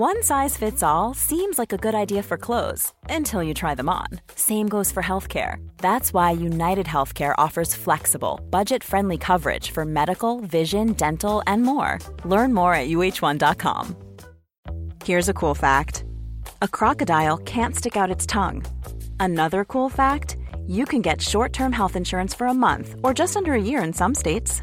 One size fits all seems like a good idea for clothes until you try them on. Same goes for healthcare. That's why United Healthcare offers flexible, budget friendly coverage for medical, vision, dental, and more. Learn more at uh1.com. Here's a cool fact a crocodile can't stick out its tongue. Another cool fact you can get short term health insurance for a month or just under a year in some states.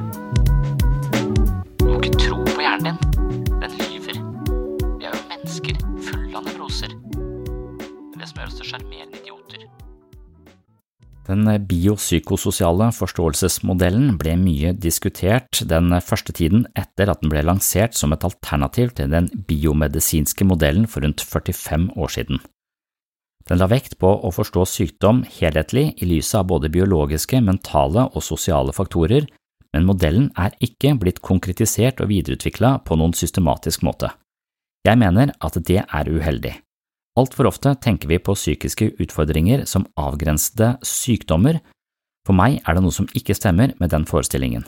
Den biopsykososiale forståelsesmodellen ble mye diskutert den første tiden etter at den ble lansert som et alternativ til den biomedisinske modellen for rundt 45 år siden. Den la vekt på å forstå sykdom helhetlig i lyset av både biologiske, mentale og sosiale faktorer, men modellen er ikke blitt konkretisert og videreutvikla på noen systematisk måte. Jeg mener at det er uheldig. Altfor ofte tenker vi på psykiske utfordringer som avgrensede sykdommer. For meg er det noe som ikke stemmer med den forestillingen.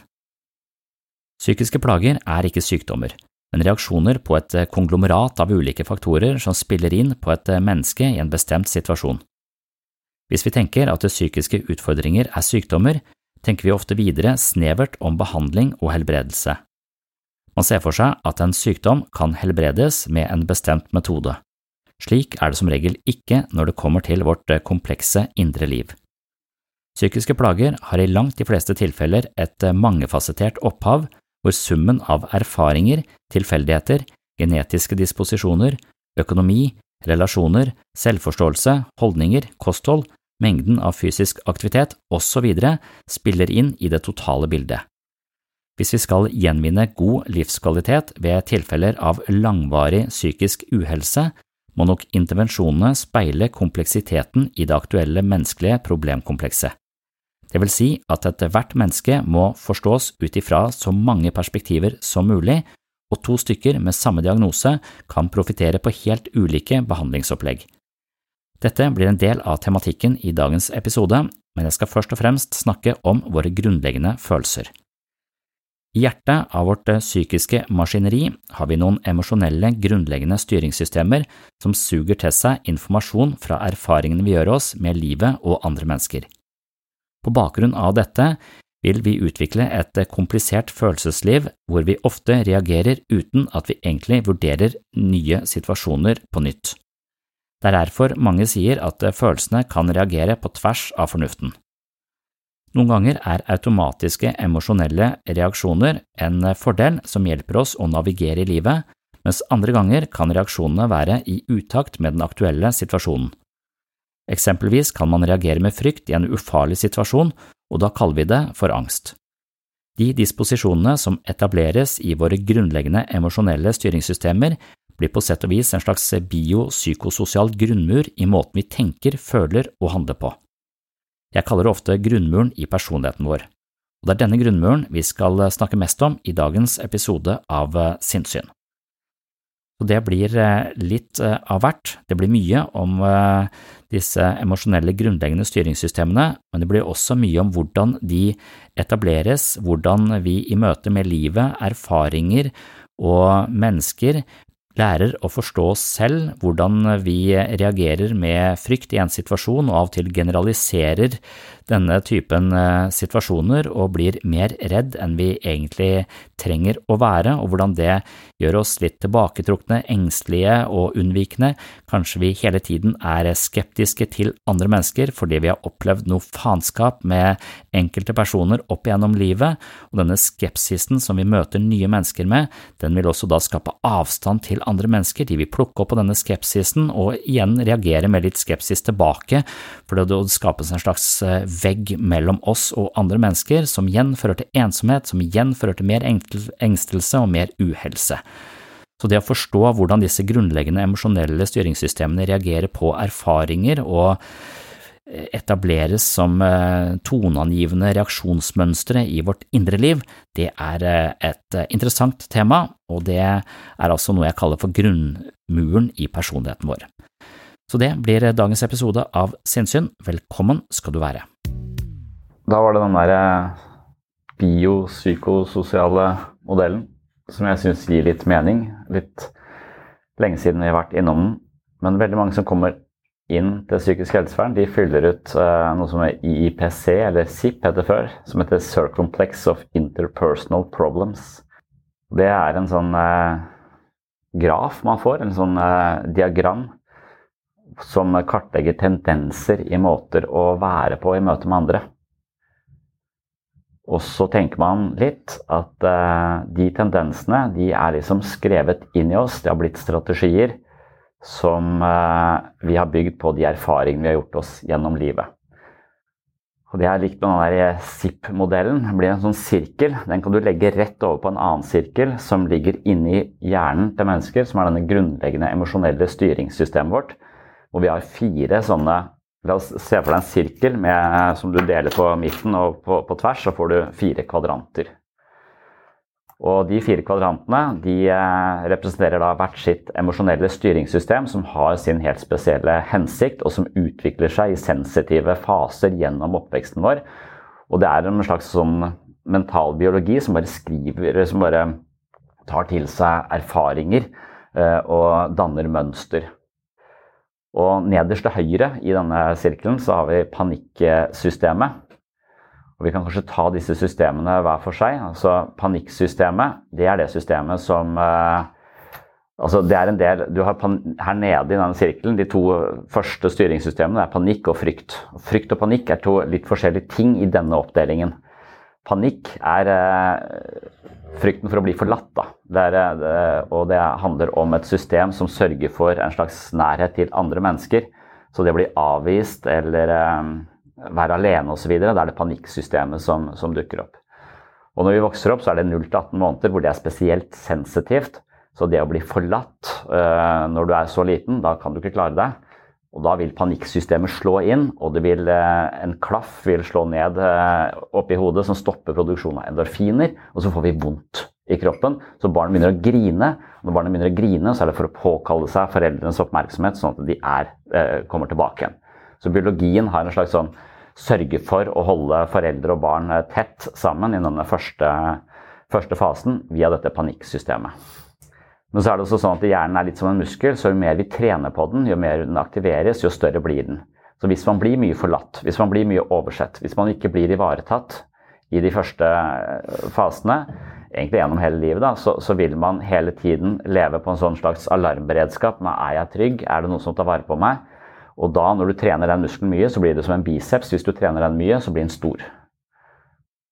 Psykiske plager er ikke sykdommer, men reaksjoner på et konglomerat av ulike faktorer som spiller inn på et menneske i en bestemt situasjon. Hvis vi tenker at psykiske utfordringer er sykdommer, tenker vi ofte videre snevert om behandling og helbredelse. Man ser for seg at en sykdom kan helbredes med en bestemt metode. Slik er det som regel ikke når det kommer til vårt komplekse indre liv. Psykiske plager har i langt de fleste tilfeller et mangefasettert opphav hvor summen av erfaringer, tilfeldigheter, genetiske disposisjoner, økonomi, relasjoner, selvforståelse, holdninger, kosthold, mengden av fysisk aktivitet osv. spiller inn i det totale bildet. Hvis vi skal gjenvinne god livskvalitet ved tilfeller av langvarig psykisk uhelse, må nok intervensjonene speile kompleksiteten i det aktuelle menneskelige problemkomplekset. Det vil si at ethvert menneske må forstås ut ifra så mange perspektiver som mulig, og to stykker med samme diagnose kan profitere på helt ulike behandlingsopplegg. Dette blir en del av tematikken i dagens episode, men jeg skal først og fremst snakke om våre grunnleggende følelser. I hjertet av vårt psykiske maskineri har vi noen emosjonelle, grunnleggende styringssystemer som suger til seg informasjon fra erfaringene vi gjør oss med livet og andre mennesker. På bakgrunn av dette vil vi utvikle et komplisert følelsesliv hvor vi ofte reagerer uten at vi egentlig vurderer nye situasjoner på nytt. Det er derfor mange sier at følelsene kan reagere på tvers av fornuften. Noen ganger er automatiske emosjonelle reaksjoner en fordel som hjelper oss å navigere i livet, mens andre ganger kan reaksjonene være i utakt med den aktuelle situasjonen. Eksempelvis kan man reagere med frykt i en ufarlig situasjon, og da kaller vi det for angst. De disposisjonene som etableres i våre grunnleggende emosjonelle styringssystemer, blir på sett og vis en slags biopsykososial grunnmur i måten vi tenker, føler og handler på. Jeg kaller det ofte grunnmuren i personligheten vår, og det er denne grunnmuren vi skal snakke mest om i dagens episode av Sinnssyn. Så det blir eh, litt eh, av hvert. Det blir mye om eh, disse emosjonelle grunnleggende styringssystemene, men det blir også mye om hvordan de etableres, hvordan vi i møte med livet, erfaringer og mennesker lærer å forstå oss selv, hvordan vi reagerer med frykt i en situasjon og av og til generaliserer denne typen eh, situasjoner og blir mer redd enn vi egentlig trenger å være, og hvordan det gjør oss litt tilbaketrukne, engstelige og unnvikende, kanskje vi hele tiden er skeptiske til andre mennesker fordi vi har opplevd noe faenskap med enkelte personer opp igjennom livet, og denne skepsisen som vi møter nye mennesker med, den vil også da skape avstand til andre mennesker, de vil plukke opp på denne skepsisen og igjen reagere med litt skepsis tilbake, for det skapes en slags eh, vegg mellom oss og andre mennesker, som igjen fører til ensomhet, som igjen fører til mer engstelse og mer uhelse. Så det å forstå hvordan disse grunnleggende emosjonelle styringssystemene reagerer på erfaringer og eh, etableres som eh, toneangivende reaksjonsmønstre i vårt indre liv, det er eh, et interessant tema, og det er altså noe jeg kaller for grunnmuren i personligheten vår. Så det blir dagens episode av Sinnsyn. Velkommen skal du være. Da var det den der eh, biopsykososiale modellen som jeg syns gir litt mening. Litt lenge siden vi har vært innom den. Men veldig mange som kommer inn til psykisk helsevern, de fyller ut uh, noe som er IIPC, eller SIP heter før, som heter Circumplex of Interpersonal Problems. Det er en sånn uh, graf man får, en sånn uh, diagram som kartlegger tendenser i måter å være på i møte med andre. Og så tenker man litt at uh, de tendensene de er liksom skrevet inn i oss. Det har blitt strategier som uh, vi har bygd på de erfaringene vi har gjort oss gjennom livet. Og Det er likt med den der ZIP-modellen. Det blir en sånn sirkel. Den kan du legge rett over på en annen sirkel som ligger inni hjernen til mennesker, som er denne grunnleggende emosjonelle styringssystemet vårt. Hvor vi har fire sånne La oss se for deg en sirkel med, som du deler på midten og på, på, tvers, så får du fire kvadranter. Og De fire kvadrantene de eh, representerer da hvert sitt emosjonelle styringssystem som har sin helt spesielle hensikt, og som utvikler seg i sensitive faser gjennom oppveksten vår. Og Det er en slags sånn mental biologi som bare skriver, som bare tar til seg erfaringer eh, og danner mønster. Og nederst til høyre i denne sirkelen så har vi panikksystemet. Og Vi kan kanskje ta disse systemene hver for seg. Altså Panikksystemet det er det systemet som eh, altså det er en del, du har Her nede i denne sirkelen, de to første styringssystemene er panikk og frykt. Frykt og panikk er to litt forskjellige ting i denne oppdelingen. Panikk er eh, frykten for å bli forlatt. Da. Det er, det, og det handler om et system som sørger for en slags nærhet til andre mennesker. Så det å bli avvist eller um, være alene osv., da er det panikksystemet som, som, dukker opp. Og når vi vokser opp, så er det 0 18 måneder hvor det er spesielt sensitivt. Så det å bli forlatt når du er så liten, da kan du ikke klare deg. Og da vil panikksystemet slå inn, og vil, eh, en klaff vil slå ned eh, oppi hodet som stopper produksjonen av endorfiner, og så får vi vondt i kroppen. Så barn begynner å grine. og Når barnet begynner å grine, så er det for å påkalle seg foreldrenes oppmerksomhet, sånn at de er, eh, kommer tilbake igjen. Så biologien har en slags sånn sørge for å holde foreldre og barn tett sammen i denne første, første fasen via dette panikksystemet. Men så er det også sånn at hjernen er litt som en muskel, så jo mer vi trener på den, jo mer den aktiveres, jo større blir den. Så hvis man blir mye forlatt, hvis man blir mye oversett, hvis man ikke blir ivaretatt i de første eh, fasene, egentlig gjennom hele livet, da, så, så, vil man hele tiden leve på en sånn slags alarmberedskap. Men er jeg trygg? Er det noen som tar vare på meg? Og da, når du trener den muskelen mye, så blir det som en biceps. Hvis du trener den mye, så blir den stor.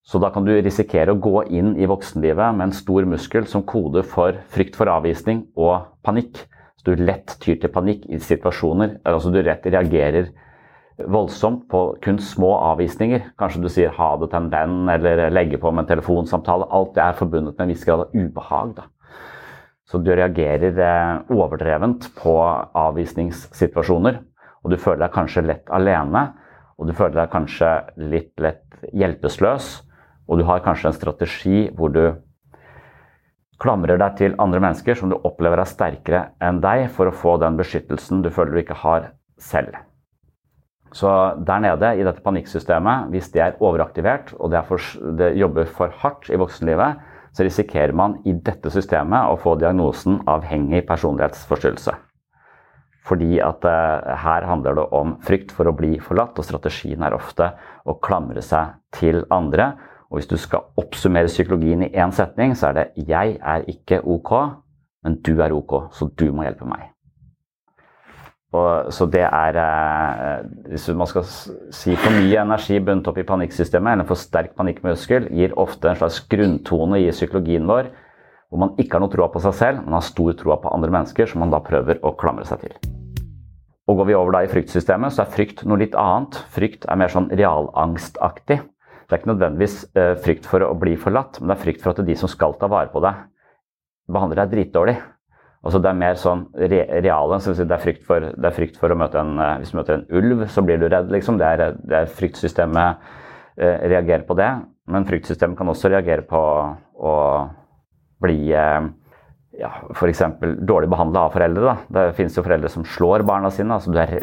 Så da kan du risikere å gå inn i voksenlivet med en stor muskel som kode for frykt for avvisning og panikk. Så du lett tyr til panikk i situasjoner. Altså du rett reagerer voldsomt på kun små avvisninger. Kanskje du sier ha det til en venn eller legger på med en telefonsamtale. Alt det er forbundet med en viss grad av ubehag. Da. Så du reagerer eh, overdrevent på avvisningssituasjoner. Og du føler deg kanskje lett alene, og du føler deg kanskje litt lett hjelpeløs. Og du har kanskje en strategi hvor du klamrer deg til andre mennesker som du opplever er sterkere enn deg, for å få den beskyttelsen du føler du ikke har selv. Så der nede i dette panikksystemet, hvis det er overaktivert og det, for, det jobber for hardt i voksenlivet, så risikerer man i dette systemet å få diagnosen avhengig personlighetsforstyrrelse. Fordi at eh, her handler det om frykt for å bli forlatt, og strategien er ofte å klamre seg til andre. Og hvis du skal oppsummere psykologien i én setning, så er det 'jeg er ikke ok', men du er ok, så du må hjelpe meg'. Og, så det er eh, Hvis man skal si for mye energi bundet opp i panikksystemet, eller for sterk panikkmuskel, gir ofte en slags grunntone i psykologien vår hvor man ikke har noe troa på seg selv, men har stor troa på andre mennesker, som man da prøver å klamre seg til. Og Går vi over da i fryktsystemet, så er frykt noe litt annet. Frykt er mer sånn realangstaktig. Det er ikke nødvendigvis eh, frykt for å bli forlatt, men det er frykt for at de som skal ta vare på deg, behandler deg dritdårlig. Altså det er mer sånn re reale. Så det, er det er frykt for å møte en eh, Hvis du møter en ulv, så blir du redd, liksom. Det er, det er fryktsystemet eh, reagerer på det. Men fryktsystemet kan også reagere på å bli eh, ja, f.eks. dårlig behandla av foreldre. Da. Det finnes jo foreldre som slår barna sine. altså Du er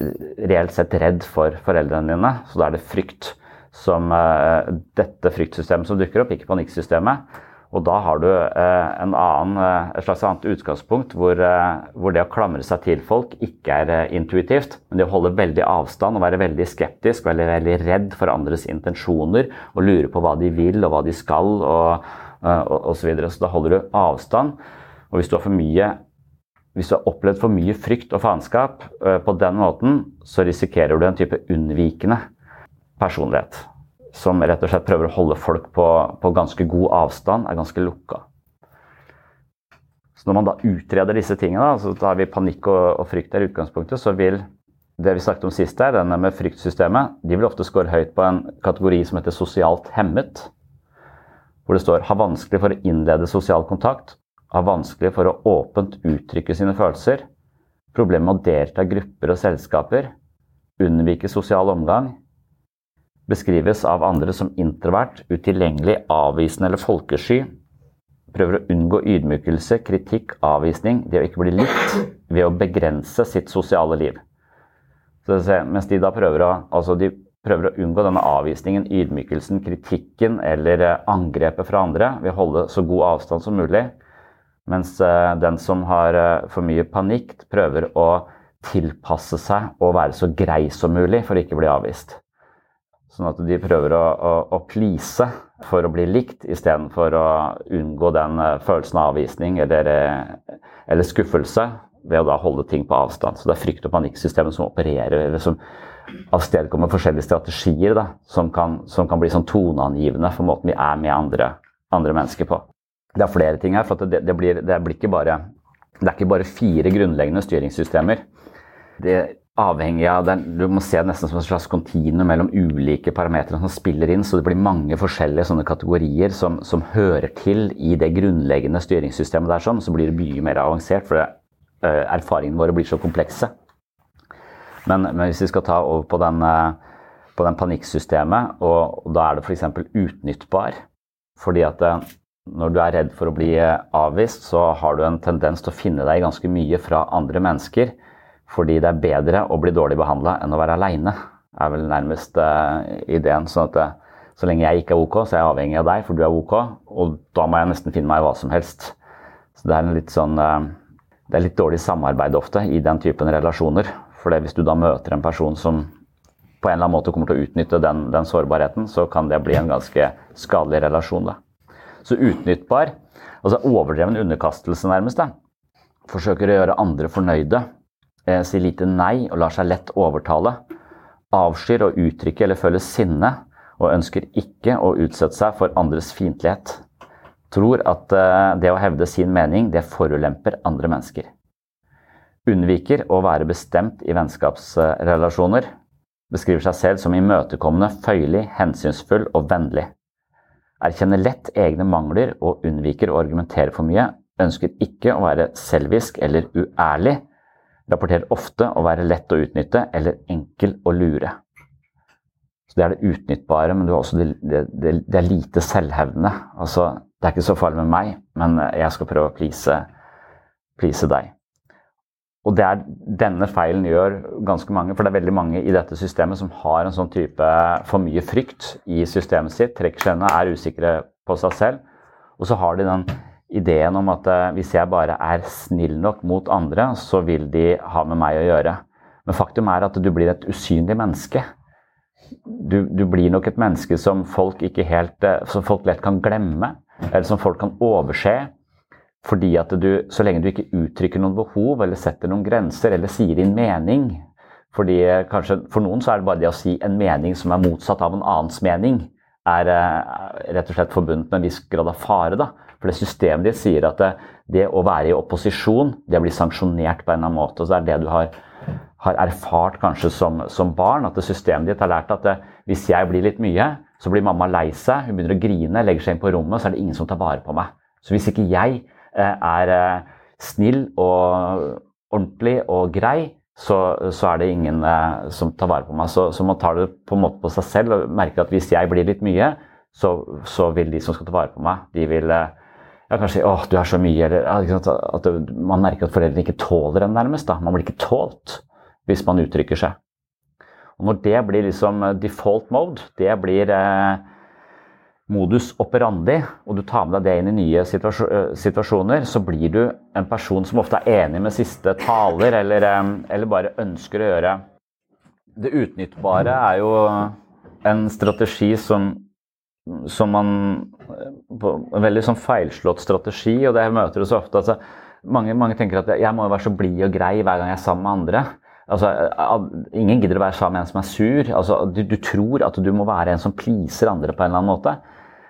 reelt sett redd for foreldrene dine. Så da er det frykt som eh, dette fryktsystemet som dukker opp, ikke panikksystemet. Og da har du eh, en annen, eh, et slags annet utgangspunkt hvor, hvor, det å klamre seg til folk ikke er intuitivt, men det å holde veldig avstand og være veldig skeptisk, veldig, veldig redd for andres intensjoner og lure på hva de vil og hva de skal og, og så, videre. så da holder du avstand. Og hvis du har for mye hvis du har opplevd for mye frykt og faenskap på den måten, så risikerer du en type unnvikende personlighet som rett og slett prøver å holde folk på, på ganske god avstand, er ganske lukka. Så når man da utreder disse tingene, så tar vi panikk og, og frykt der i utgangspunktet, så vil det vi snakket om sist her, denne med fryktsystemet, de vil ofte score høyt på en kategori som heter sosialt hemmet. Hvor det står 'har vanskelig for å innlede sosial kontakt', 'har vanskelig for å åpent uttrykke sine følelser', 'problemer med å delta i grupper og selskaper', 'unnvike sosial omgang', beskrives av andre som introvert, utilgjengelig, avvisende eller folkesky. Prøver å unngå ydmykelse, kritikk, avvisning, det å ikke bli likt, ved å begrense sitt sosiale liv. Så mens de da prøver å, altså de prøver å unngå denne avvisningen, ydmykelsen, kritikken eller eh, angrepet fra andre ved å holde så god avstand som mulig. Mens eh, den som har eh, for mye panikk, prøver å tilpasse seg og være så grei som mulig for å ikke bli avvist. Sånn at de prøver å, å, å please for å bli likt, istedenfor å unngå den uh, følelsen av avvisning eller, eh, eller, skuffelse ved å da holde ting på avstand. Så det er frykt- og panikksystemet som opererer, eller som avstedkommer forskjellige strategier da, som, kan, som, kan, bli sånn toneangivende for måten vi er med andre, andre mennesker på. Det er flere ting her, for det, det, blir, det, blir, bare, det er ikke bare fire grunnleggende styringssystemer. Det avhengig av den, Du må se det nesten som en slags kontinuum mellom ulike parametere som spiller inn. Så det blir mange forskjellige sånne kategorier som, som hører til i det grunnleggende styringssystemet der. Sånn, så blir det mye mer avansert, for det, uh, erfaringene våre blir så komplekse. Men, men, hvis vi skal ta over på den, uh, på den panikksystemet, og, da er det f.eks. utnyttbar. Fordi at uh, når du er redd for å bli avvist, så har du en tendens til å finne deg ganske mye fra andre mennesker fordi det er bedre å bli dårlig behandla enn å være aleine, er vel nærmest uh, ideen. sånn at uh, så lenge jeg ikke er ok, så er jeg avhengig av deg, for du er ok. Og da må jeg nesten finne meg hva som helst. Så det er litt sånn uh, Det er litt dårlig samarbeid ofte i den typen relasjoner. For hvis du da møter en person som på en eller annen måte kommer til å utnytte den, den sårbarheten, så kan det bli en ganske skadelig relasjon. da. Så utnyttbar, altså overdreven underkastelse nærmest, da. Forsøker å gjøre andre fornøyde eh, sier lite nei og lar seg lett overtale. Avskyr å uttrykke eller føle sinne, og ønsker ikke å utsette seg for andres fiendtlighet. Tror at eh, det å hevde sin mening, det forulemper andre mennesker. Unnviker å være bestemt i vennskapsrelasjoner. Beskriver seg selv som imøtekommende, føyelig, hensynsfull og vennlig. Erkjenner lett egne mangler og unnviker å argumentere for mye, ønsker ikke å være selvisk eller uærlig, rapporterer ofte å være lett å utnytte eller enkel å lure. Så Det er det utnyttbare, men det det, det, det er lite selvhevdende. Altså, det er ikke så farlig med meg, men jeg skal prøve å please, please deg. Og det er denne feilen gjør ganske mange, for det er veldig mange i dette systemet som har en sånn type for mye frykt i systemet sitt, trekker seg unna, er usikre på seg selv. Og så har de den ideen om at uh, hvis jeg bare er snill nok mot andre, så vil de ha med meg å gjøre. Men faktum er at du blir et usynlig menneske. Du, du blir nok et menneske som folk, helt, uh, som folk lett kan glemme, eller som folk kan overse. Fordi at du, så lenge du ikke uttrykker noen behov, eller setter noen grenser, eller sier din mening fordi uh, kanskje For noen så er det bare det å si en mening som er motsatt av en annens mening, er rett og slett forbundet med en viss grad av fare. da. For det systemet ditt sier at det, det, å være i opposisjon, det blir sanksjonert på en eller annen måte. Så det er det du har, har erfart kanskje som, som, barn. At det systemet ditt har lært at det, hvis jeg blir litt mye, så blir mamma lei seg, hun begynner å grine, legger seg inn på rommet, så er det ingen som tar vare på meg. Så hvis ikke jeg eh, er eh, snill og ordentlig og grei, så, så, er det ingen eh, som tar vare på meg. Så, så, man tar det på en måte på seg selv og merker at hvis jeg blir litt mye, så, så vil de som skal ta vare på meg, de vil ja, kanskje åh, du er så mye, eller at det, man merker at foreldrene ikke tåler en nærmest. da. Man blir ikke tålt hvis man uttrykker seg. Og Når det blir liksom eh, default mode, det blir eh, modus operandi, og du tar med deg det inn i nye eh, situasjoner, så blir du en person som ofte er enig med siste taler, eller, eh, eller bare ønsker å gjøre Det utnyttbare er jo en strategi som som man på En veldig sånn feilslått strategi, og det møter du så ofte. Altså, mange, mange, tenker at jeg må være så blid og grei hver gang jeg er sammen med andre. Altså, ingen gidder å være sammen med en som er sur. Altså, du, du, tror at du må være en som pleaser andre på en eller annen måte.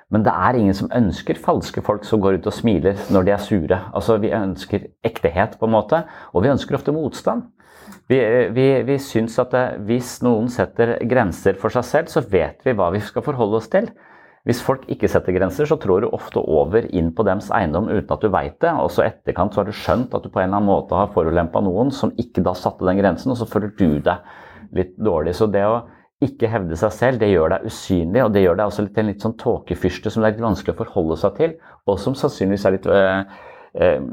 Men det er ingen som ønsker falske folk som går ut og smiler når de er sure. Altså, Vi ønsker ektehet, på en måte, og vi ønsker ofte motstand. Vi, vi, vi syns at det, hvis noen setter grenser for seg selv, så vet vi hva vi skal forholde oss til. Hvis folk ikke setter grenser, så trår du ofte over inn på dems eiendom uten at du veit det. Og så etterkant så har du skjønt at du på en eller annen måte har forulempa noen som ikke da satte den grensen, og så føler du deg litt dårlig. Så det å ikke hevde seg selv, det gjør deg usynlig, og det gjør deg også litt, en litt sånn tåkefyrste som det er litt vanskelig å forholde seg til, og som sannsynligvis er litt øh, øh,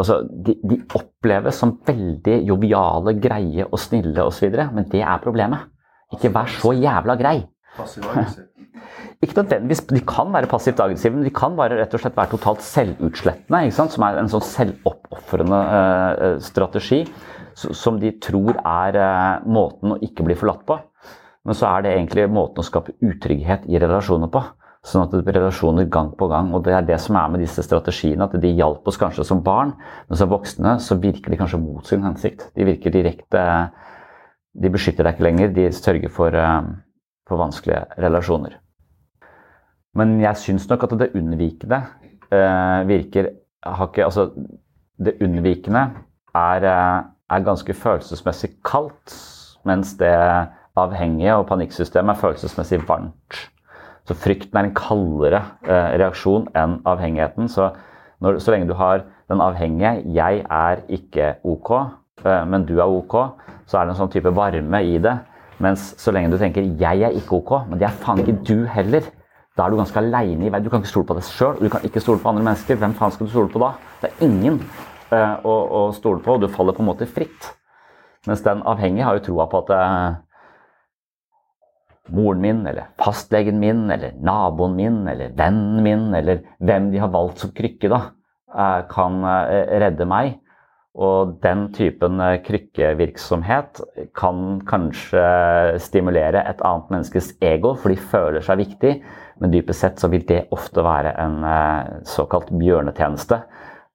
altså, de, de, oppleves som veldig joviale, greie og snille osv., men det er problemet. Ikke vær så jævla grei. Passiv ikke nødvendigvis, De kan være passivt aggressive, men de kan bare rett og slett være totalt selvutslettende. Som er en sånn selvoppofrende eh, strategi som de tror er eh, måten å ikke bli forlatt på. Men så er det egentlig måten å skape utrygghet i relasjoner på. Sånn at det blir relasjoner gang på gang. Og det er det som er med disse strategiene. At de hjalp oss kanskje som barn, men som voksne så virker de kanskje mot sin hensikt. De virker direkte De beskytter deg ikke lenger. De sørger for, uh, for vanskelige relasjoner. Men jeg syns nok at det unnvikende eh, virker ikke, altså, Det unnvikende er, eh, er, ganske følelsesmessig kaldt, mens det avhengige og panikksystemet er følelsesmessig varmt. Så frykten er en kaldere eh, reaksjon enn avhengigheten. Så, når, så lenge du har den avhengige 'jeg er ikke ok', eh, men du er ok, så er det en sånn type varme i det. Mens så lenge du tenker 'jeg er ikke ok', men det er faen ikke du heller', da er du ganske aleine i verden. Du kan ikke stole på deg sjøl, du kan ikke stole på andre mennesker. Hvem faen skal du stole på da? Det er ingen uh, å, å, stole på, og du faller på en måte fritt. Mens den avhengige har jo troa på at uh, moren min, eller fastlegen min, eller naboen min, eller vennen min, eller hvem de har valgt som krykke, da, uh, kan redde meg. Og den typen krykkevirksomhet kan kanskje stimulere et annet menneskes ego, for de føler seg viktig. Men dypest sett så vil det ofte være en eh, såkalt bjørnetjeneste.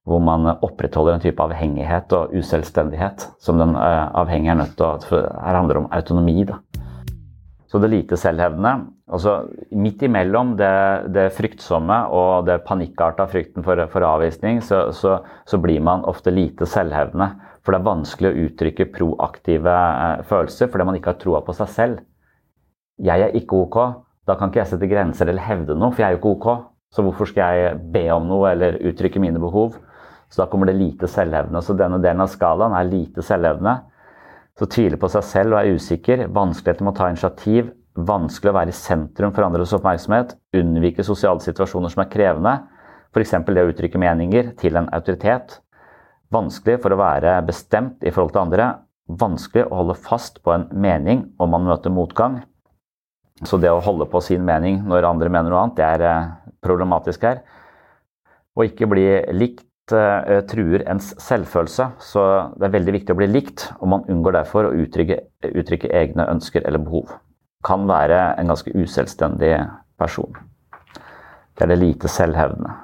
Hvor man opprettholder en type avhengighet og uselvstendighet som den eh, avhengige er nødt til å for Her handler det om autonomi. da. Så det lite selvhevdende altså Midt imellom det, det fryktsomme og det panikkarta frykten for, for avvisning, så, så, så, blir man ofte lite selvhevdende. For det er vanskelig å uttrykke proaktive eh, følelser fordi man ikke har troa på seg selv. Jeg er ikke ok. Da kan ikke jeg sette grenser eller hevde noe, for jeg er jo ikke ok. Så hvorfor skal jeg be om noe eller uttrykke mine behov? Så da kommer det lite selvhevdende. Så denne delen av skalaen er lite selvhevdende. Så tviler på seg selv og er usikker. Vanskeligheter med å ta initiativ. Vanskelig å være i sentrum for andres oppmerksomhet. Unnvike sosiale situasjoner som er krevende. F.eks. det å uttrykke meninger til en autoritet. Vanskelig for å være bestemt i forhold til andre. Vanskelig å holde fast på en mening om man møter motgang. Så det å holde på sin mening når andre mener noe annet, det er eh, problematisk her. Å ikke bli likt uh, truer ens selvfølelse, så det er veldig viktig å bli likt, og man unngår derfor å uttrykke, uttrykke egne ønsker eller behov. Kan være en ganske uselvstendig person. Det er det lite selvhevdende.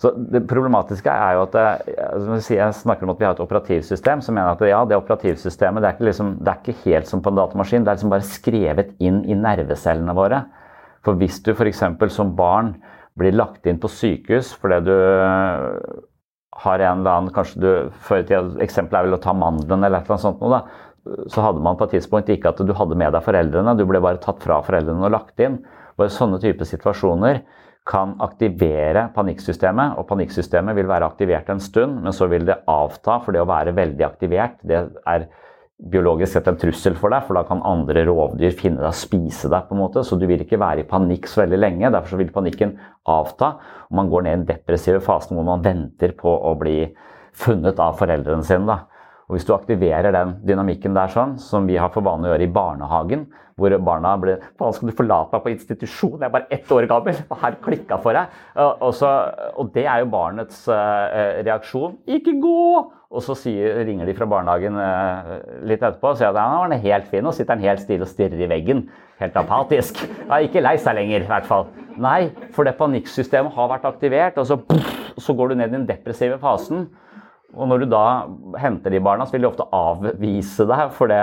Så Det problematiske er jo at det, altså jeg snakker om at vi har et operativsystem, så mener jeg at ja, det operativsystemet det er, liksom, det er, ikke helt som på en datamaskin. Det er liksom bare skrevet inn i nervecellene våre. For hvis du f.eks. som barn blir lagt inn på sykehus fordi du har en eller annen kanskje du, Før i tida, eksempelet er vel å ta mandelen eller annet sånt noe, da. Så hadde man på et tidspunkt ikke at du hadde med deg foreldrene, du ble bare tatt fra foreldrene og lagt inn. Bare sånne type situasjoner kan aktivere panikksystemet, og panikksystemet vil være aktivert en stund, men så vil det avta, for det å være veldig aktivert det er biologisk sett en trussel for deg, for da kan andre rovdyr finne deg og spise deg. på en måte, Så du vil ikke være i panikk så veldig lenge. Derfor vil panikken avta. og Man går ned i den depressive fasen hvor man venter på å bli funnet av foreldrene sine. da. Og Hvis du aktiverer den dynamikken der sånn, som vi har for vane å gjøre i barnehagen, hvor barna blir Faen, skal du forlate meg på institusjon? Jeg er bare ett år gammel. Hva har klikka for deg? Og, så, og, det er jo barnets uh, reaksjon. Ikke gå! Og så sier, ringer de fra barnehagen uh, litt etterpå og sier at han var helt fin. Og sitter han helt stille og stirrer i veggen. Helt apatisk. Ja, ikke lei seg lenger, i hvert fall. Nei, for det panikksystemet har vært aktivert, og så, så går du ned i den depressive fasen. Og når du da henter de barna, så vil de ofte avvise deg. For det,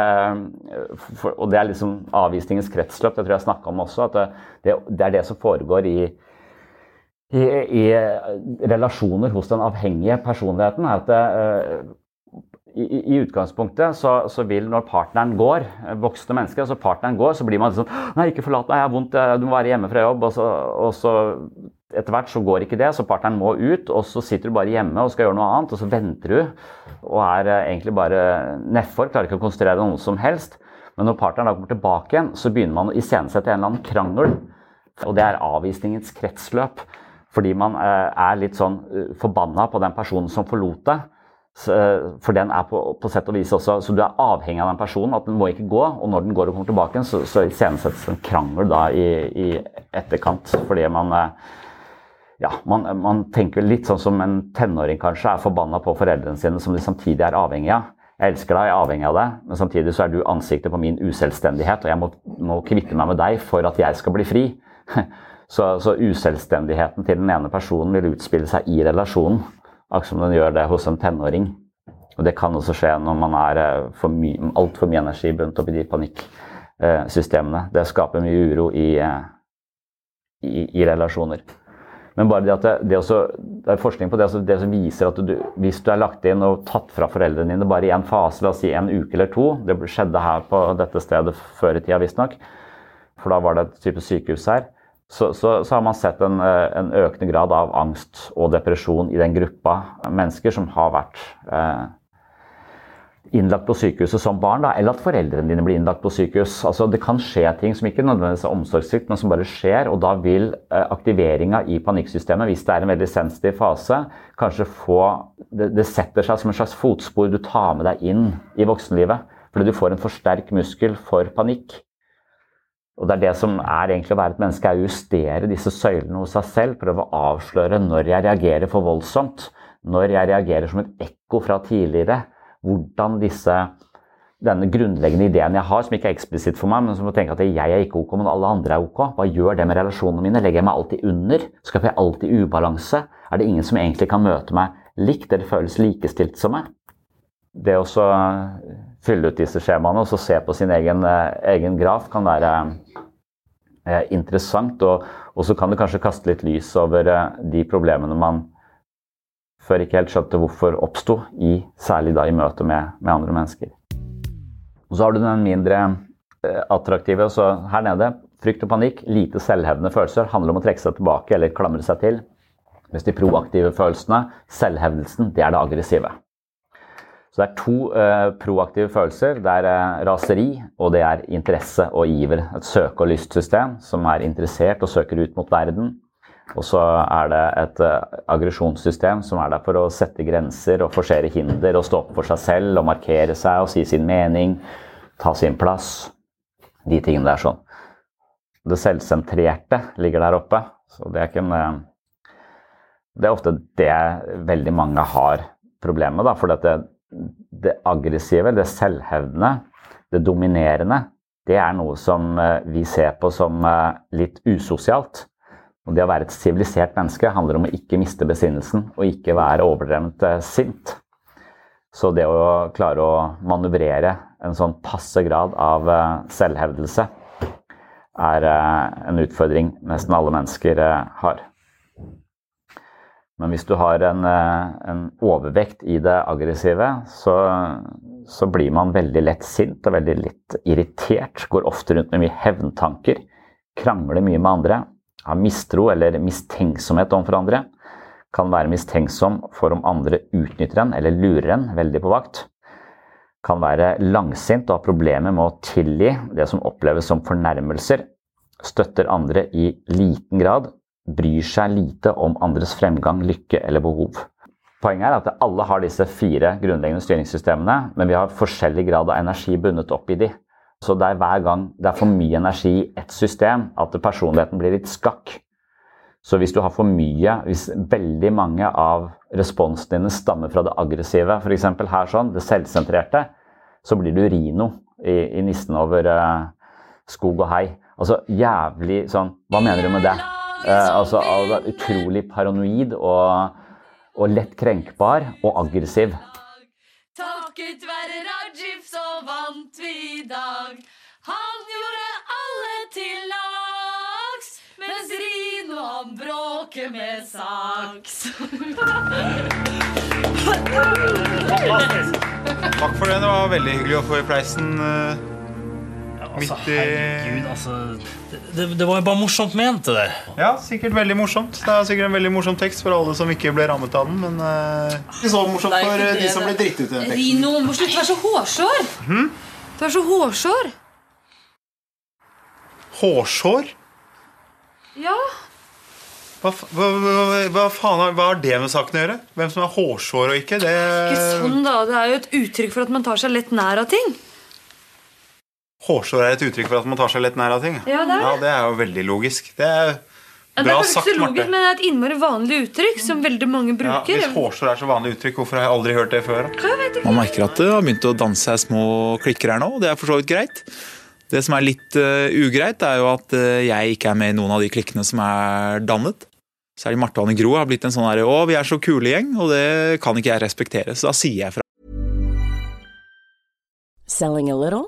for, og det er liksom avvisningens kretsløp. Det tror jeg snakka om også. At det, det, er det som foregår i, i, i, relasjoner hos den avhengige personligheten. er at det, eh, i, i, utgangspunktet så, så, vil når partneren går, voksne mennesker, så partneren går, så blir man sånn Nei, ikke forlat meg, jeg har vondt, du må være hjemme fra jobb. Og så, og så etter hvert så går ikke det, så partneren må ut. Og så sitter du bare hjemme og skal gjøre noe annet, og så venter du. Og er eh, egentlig bare nedfor, klarer ikke å konsentrere noe som helst. Men når partneren da kommer tilbake igjen, så begynner man å iscenesette en eller annen krangel. Og det er avvisningens kretsløp. Fordi man eh, er litt sånn eh, forbanna på den personen som forlot deg. For den er på, på, sett og vis også Så du er avhengig av den personen. At den må ikke gå. Og når den går og kommer tilbake så, så iscenesettes en krangel da i, i etterkant. Fordi man ja, man, man, tenker litt sånn som en tenåring kanskje er forbanna på foreldrene sine, som de samtidig er avhengig av. Jeg elsker deg, jeg er avhengig av deg, men samtidig så er du ansiktet på min uselvstendighet, og jeg må, må kvitte meg med deg for at jeg skal bli fri. Så, så, uselvstendigheten til den ene personen vil utspille seg i relasjonen, akkurat som den gjør det hos en tenåring. Og det kan også skje når man er altfor for my, alt mye energi bundet opp i de panikksystemene. Det skaper mye uro i, eh, i, i relasjoner. Men bare det at det, det, også, det er forskning på det, altså det som viser at du, hvis du er lagt inn og tatt fra foreldrene dine bare i en fase, la oss si en uke eller to Det skjedde her på dette stedet før i tida, visstnok. For da var det et type sykehus her. Så, så, så, har man sett en, en, økende grad av angst og depresjon i den gruppa mennesker som har vært eh, innlagt på sykehuset som barn, da, eller at foreldrene dine blir innlagt på sykehus. Altså, det kan skje ting som ikke nødvendigvis er omsorgssvikt, men som bare skjer. og Da vil eh, aktiveringa i panikksystemet, hvis det er en veldig sensitiv fase, kanskje få det, det, setter seg som en slags fotspor du tar med deg inn i voksenlivet. Fordi du får en for sterk muskel for panikk. Og det er det som er egentlig å være et menneske, er å justere disse søylene hos seg selv. Prøve å avsløre når jeg reagerer for voldsomt. Når jeg reagerer som et ekko fra tidligere hvordan disse denne grunnleggende ideen jeg har, som ikke er eksplisitt for meg, men som tenker at jeg er ikke ok, men alle andre er ok. Hva gjør det med relasjonene mine? Legger jeg meg alltid under? Skaper jeg alltid ubalanse? Er det ingen som egentlig kan møte meg likt eller føles likestilt som meg? Det å fylle ut disse skjemaene og se på sin egen, eh, egen graf kan være eh, interessant. Og, og så kan det kanskje kaste litt lys over eh, de problemene man før ikke helt skjønte hvorfor oppsto, særlig da i møte med, med, andre mennesker. Og Så har du den mindre eh, attraktive. så Her nede frykt og panikk, lite selvhevdende følelser, handler om å trekke seg tilbake eller klamre seg til. Mens de proaktive følelsene, selvhevdelsen, det er det aggressive. Så det er to uh, proaktive følelser. Det er uh, raseri, og det er interesse og iver. Et søke- og lystsystem som er interessert og søker ut mot verden. Og så er det et uh, aggresjonssystem som er der for å sette grenser og forsere hinder og stå opp for seg selv og markere seg og si sin mening, ta sin plass. De tingene der sånn. Det selvsentrerte ligger der oppe. Så det er ikke en Det er ofte det veldig mange har problemer med. For det, det aggressive, det selvhevdende, det dominerende, det er noe som eh, vi ser på som eh, litt usosialt. Og det å være et sivilisert menneske handler om å ikke miste besinnelsen og ikke være overdrevent eh, sint. Så det å klare å manøvrere en sånn passe grad av selvhevdelse er en utfordring nesten alle mennesker har. Men hvis du har en, eh, en overvekt i det aggressive, så, så, blir man veldig lett sint og veldig litt irritert. Går ofte rundt med mye hevntanker. Krangler mye med andre. Har mistro eller mistenksomhet overfor andre. Kan være mistenksom for om andre utnytter en eller lurer en, veldig på vakt. Kan være langsint og ha problemer med å tilgi det som oppleves som fornærmelser. Støtter andre i liten grad bryr seg lite om andres fremgang, lykke eller behov. Poenget er at alle har disse fire grunnleggende styringssystemene, men vi har forskjellig grad av energi bundet opp i de. Så det er hver gang det er for mye energi i ett system, at personligheten blir litt skakk. Så hvis du har for mye, hvis veldig mange av responsene dine stammer fra det aggressive, f.eks. her sånn, det selvsentrerte, så blir du Rino i, i nissen over uh, skog og hei. Altså jævlig sånn Hva mener du med det? Eh, altså utrolig paranoid og, og lett krenkbar og aggressiv. Takket være Rajif så vant vi i dag. Han gjorde alle til lags, mens Rino han bråker med saks. Takk for det. Det var veldig hyggelig å få i pleisen. Altså, herregud, altså det, det, var jo bare morsomt ment, det der. Ja, sikkert veldig morsomt. Det er sikkert en veldig morsom tekst for alle som ikke ble rammet av den. Men uh, ikke så morsomt Nei, for det, de som ble dritt ut i den teksten. Rino, må slutte å være så hårsår. Hmm? Du er så hårsår. Hårsår? Ja. Hva, hva, hva, hva, faen har, hva har det med saken å gjøre? Hvem som er hårsår og ikke? Det... Ikke sånn da, det er jo et uttrykk for at man tar seg lett nær av ting. Hårsår er et uttrykk for at man tar seg litt nær av ting. Ja, det er, ja, det er jo veldig logisk. Det er ja, bra det er sagt, logisk, Men det er et innmari vanlig uttrykk som veldig mange bruker. Ja, hvis hårsår er så vanlig uttrykk, hvorfor har jeg aldri hørt det før? Man merker at det har begynt å danse seg små klikker her nå, og det er for så vidt greit. Det som er litt uh, ugreit, er jo at uh, jeg ikke er med i noen av de klikkene som er dannet. Særlig Marte og Anne Gro har blitt en sånn her, å, vi er så kule gjeng, og det kan ikke jeg respektere. Så da sier jeg fra. Selling a little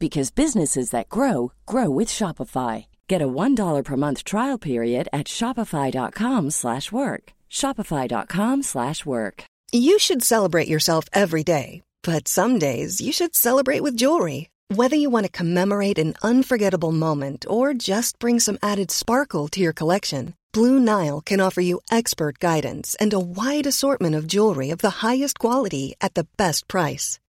because businesses that grow grow with Shopify. Get a $1 per month trial period at shopify.com/work. shopify.com/work. You should celebrate yourself every day, but some days you should celebrate with jewelry. Whether you want to commemorate an unforgettable moment or just bring some added sparkle to your collection, Blue Nile can offer you expert guidance and a wide assortment of jewelry of the highest quality at the best price.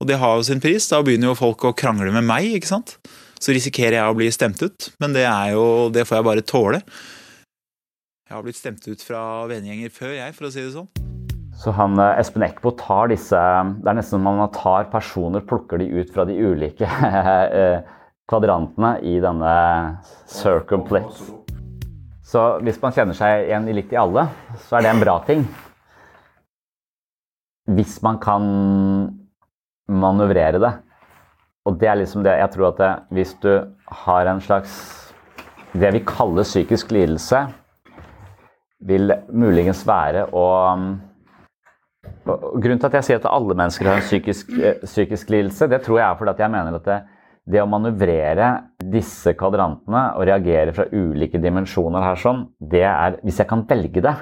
Og det har jo sin pris. Da begynner jo folk å krangle med meg, ikke sant. Så risikerer jeg å bli stemt ut, men det er jo Det får jeg bare tåle. Jeg har blitt stemt ut fra vennegjenger før, jeg, for å si det sånn. Så han, eh, Espen Eckbo tar disse Det er nesten som man tar personer, plukker de ut fra de ulike eh, kvadrantene i denne circumplets. Så hvis man kjenner seg igjen litt i alle, så er det en bra ting. Hvis man kan manøvrere det. Og det er liksom det Jeg tror at det, hvis du har en slags Det vi kaller psykisk lidelse, vil muligens være å Grunnen til at jeg sier at alle mennesker har en psykisk, eh, psykisk lidelse, det tror jeg er fordi at jeg mener at det, det å manøvrere disse kvadrantene og reagere fra ulike dimensjoner her sånn, det er Hvis jeg kan velge det,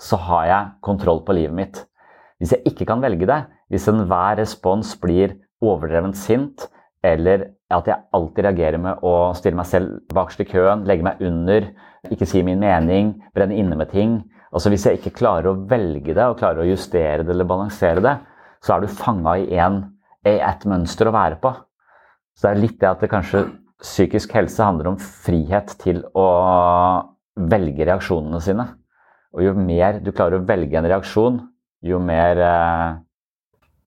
så har jeg kontroll på livet mitt. Hvis jeg ikke kan velge det, hvis enhver respons blir overdrevent sint, eller at jeg alltid reagerer med å stille meg selv bakerst i køen, legge meg under, ikke si min mening, brenne inne med ting Altså Hvis jeg ikke klarer å velge det, og klarer å justere det eller balansere det, så er du fanga i, en, et mønster å være på. Så det er litt det at det kanskje psykisk helse handler om frihet til å velge reaksjonene sine. Og jo mer du klarer å velge en reaksjon, jo mer, eh,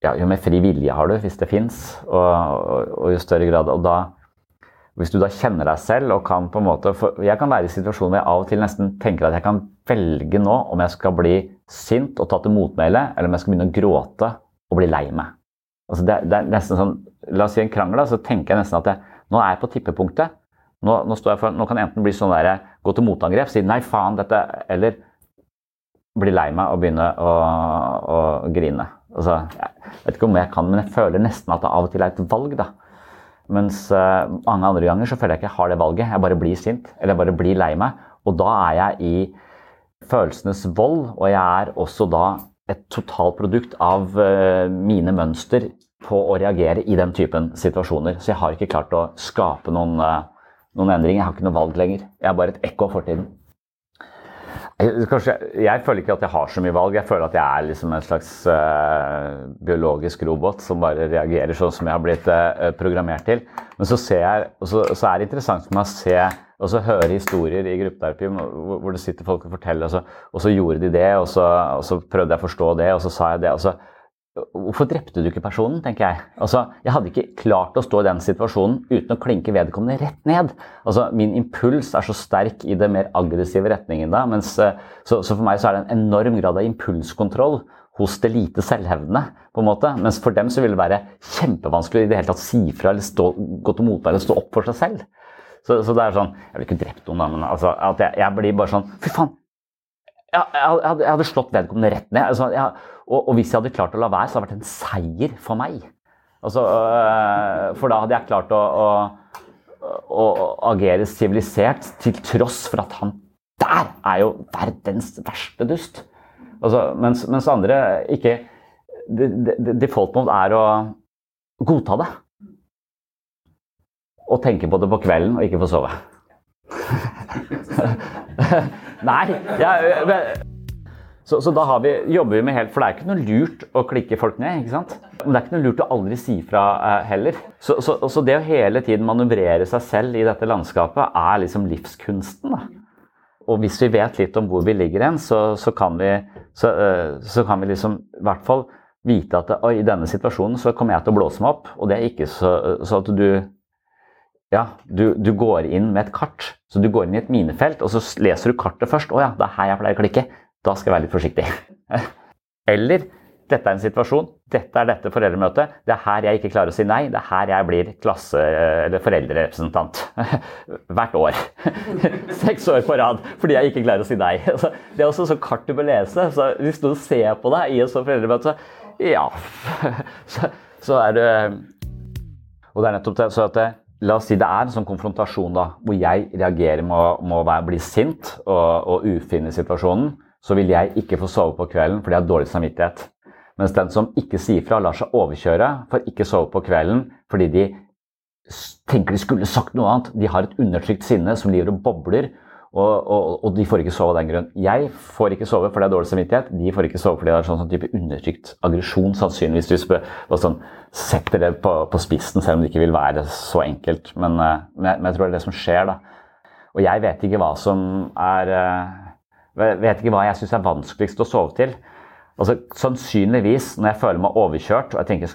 ja, jo mer fri vilje har du, hvis det fins, og, og, og, jo større grad. Og da, hvis du da kjenner deg selv og kan på en måte for Jeg kan være i situasjoner hvor jeg av og til nesten tenker at jeg kan velge nå om jeg skal bli sint og ta til motmæle, eller om jeg skal begynne å gråte og bli lei meg. Altså det, det, er nesten sånn, La oss si en krangel, så tenker jeg nesten at jeg, nå er jeg på tippepunktet. Nå, nå, for, nå kan jeg enten bli sånn der, gå til motangrep, si 'nei, faen, dette', eller bli lei meg og begynne å, å grine. Altså, jeg vet ikke om jeg kan, men jeg føler nesten at det av og til er et valg. da. Mens uh, mange andre ganger så føler jeg ikke jeg har det valget. Jeg bare blir sint, eller jeg bare blir lei meg. Og da er jeg i følelsenes vold, og jeg er også da et totalprodukt av uh, mine mønster på å reagere i den typen situasjoner. Så jeg har ikke klart å skape noen, uh, noen endringer. Jeg har ikke noe valg lenger. Jeg er bare et ekko av fortiden. Kanskje, jeg føler ikke at jeg har så mye valg. Jeg føler at jeg er liksom en slags uh, biologisk robot som bare reagerer sånn som jeg har blitt uh, programmert til. Men så jeg, så, så, er det interessant for meg å se og så høre historier i gruppeterapi hvor, hvor det sitter folk og forteller, og så, og så gjorde de det, og og så, prøvde jeg å forstå det, og så sa jeg det. og så Hvorfor drepte du ikke personen, tenker jeg. Altså, Jeg hadde ikke klart å stå i den situasjonen uten å klinke vedkommende rett ned. Altså, Min impuls er så sterk i det mer aggressive retningen da. Mens, eh, så, så, for meg så er det en enorm grad av impulskontroll hos det lite selvhevdende. på en måte. Mens for dem så vil det være kjempevanskelig i det hele tatt si fra eller stå, gå til motbær eller stå opp for seg selv. Så, så, det er sånn Jeg vil ikke drept noen, da, men altså, at jeg, jeg blir bare sånn Fy faen! Jeg, jeg, hadde, jeg hadde slått vedkommende rett ned. Altså, jeg, og, og, hvis jeg hadde klart å la være, så hadde det vært en seier for meg. Altså, øh, for da hadde jeg klart å, å, å agere sivilisert til tross for at han der er jo verdens verste dust. Altså, mens, mens, andre ikke Default mode er å godta det. Og tenke på det på kvelden og ikke få sove. Nei, jeg, så, så, da vi, jobber vi med helt For det er ikke noe lurt å klikke folk ned. ikke sant? Men det er ikke noe lurt å aldri si fra eh, heller. Så, så, så, det å hele tiden manøvrere seg selv i dette landskapet er liksom livskunsten. da. Og hvis vi vet litt om hvor vi ligger hen, så, kan vi, uh, så, kan vi liksom i hvert fall vite at i denne situasjonen så kommer jeg til å blåse meg opp. Og det er ikke så at du ja, du, du, går inn med et kart. Så du går inn i et minefelt, og så leser du kartet først. Å ja, det er her jeg pleier å klikke. Da skal jeg være litt forsiktig. Eller dette er en situasjon, dette er dette foreldremøtet. Det er her jeg ikke klarer å si nei. Det er her jeg blir klasse- eller foreldrerepresentant. Hvert år. Seks år på rad fordi jeg ikke klarer å si nei. Det er også så kart du bør lese. Så hvis noen ser på deg i et sånt foreldremøte, så ja så, så, er det Og det er nettopp det. så at La oss si det er en sånn konfrontasjon da, hvor jeg reagerer med å, bli sint og, og ufin i situasjonen så vil jeg ikke få sove på kvelden fordi jeg har dårlig samvittighet. Mens den som ikke sier fra, lar seg overkjøre, får ikke sove på kvelden fordi de tenker de skulle sagt noe annet. De har et undertrykt sinne som lever og bobler. Og, og, og, de får ikke sove av den grunn. Jeg får ikke sove fordi jeg har dårlig samvittighet. De får ikke sove fordi det er sånn, sånn type undertrykt aggresjon, sannsynligvis. Du sånn, setter det på, på, spissen, selv om det ikke vil være så enkelt. Men, eh, men, jeg, men, jeg, tror det er det som skjer, da. Og jeg vet ikke hva som er eh, Vet ikke hva jeg syns er vanskeligst å sove til. Altså, Sannsynligvis når jeg føler meg overkjørt og jeg tenker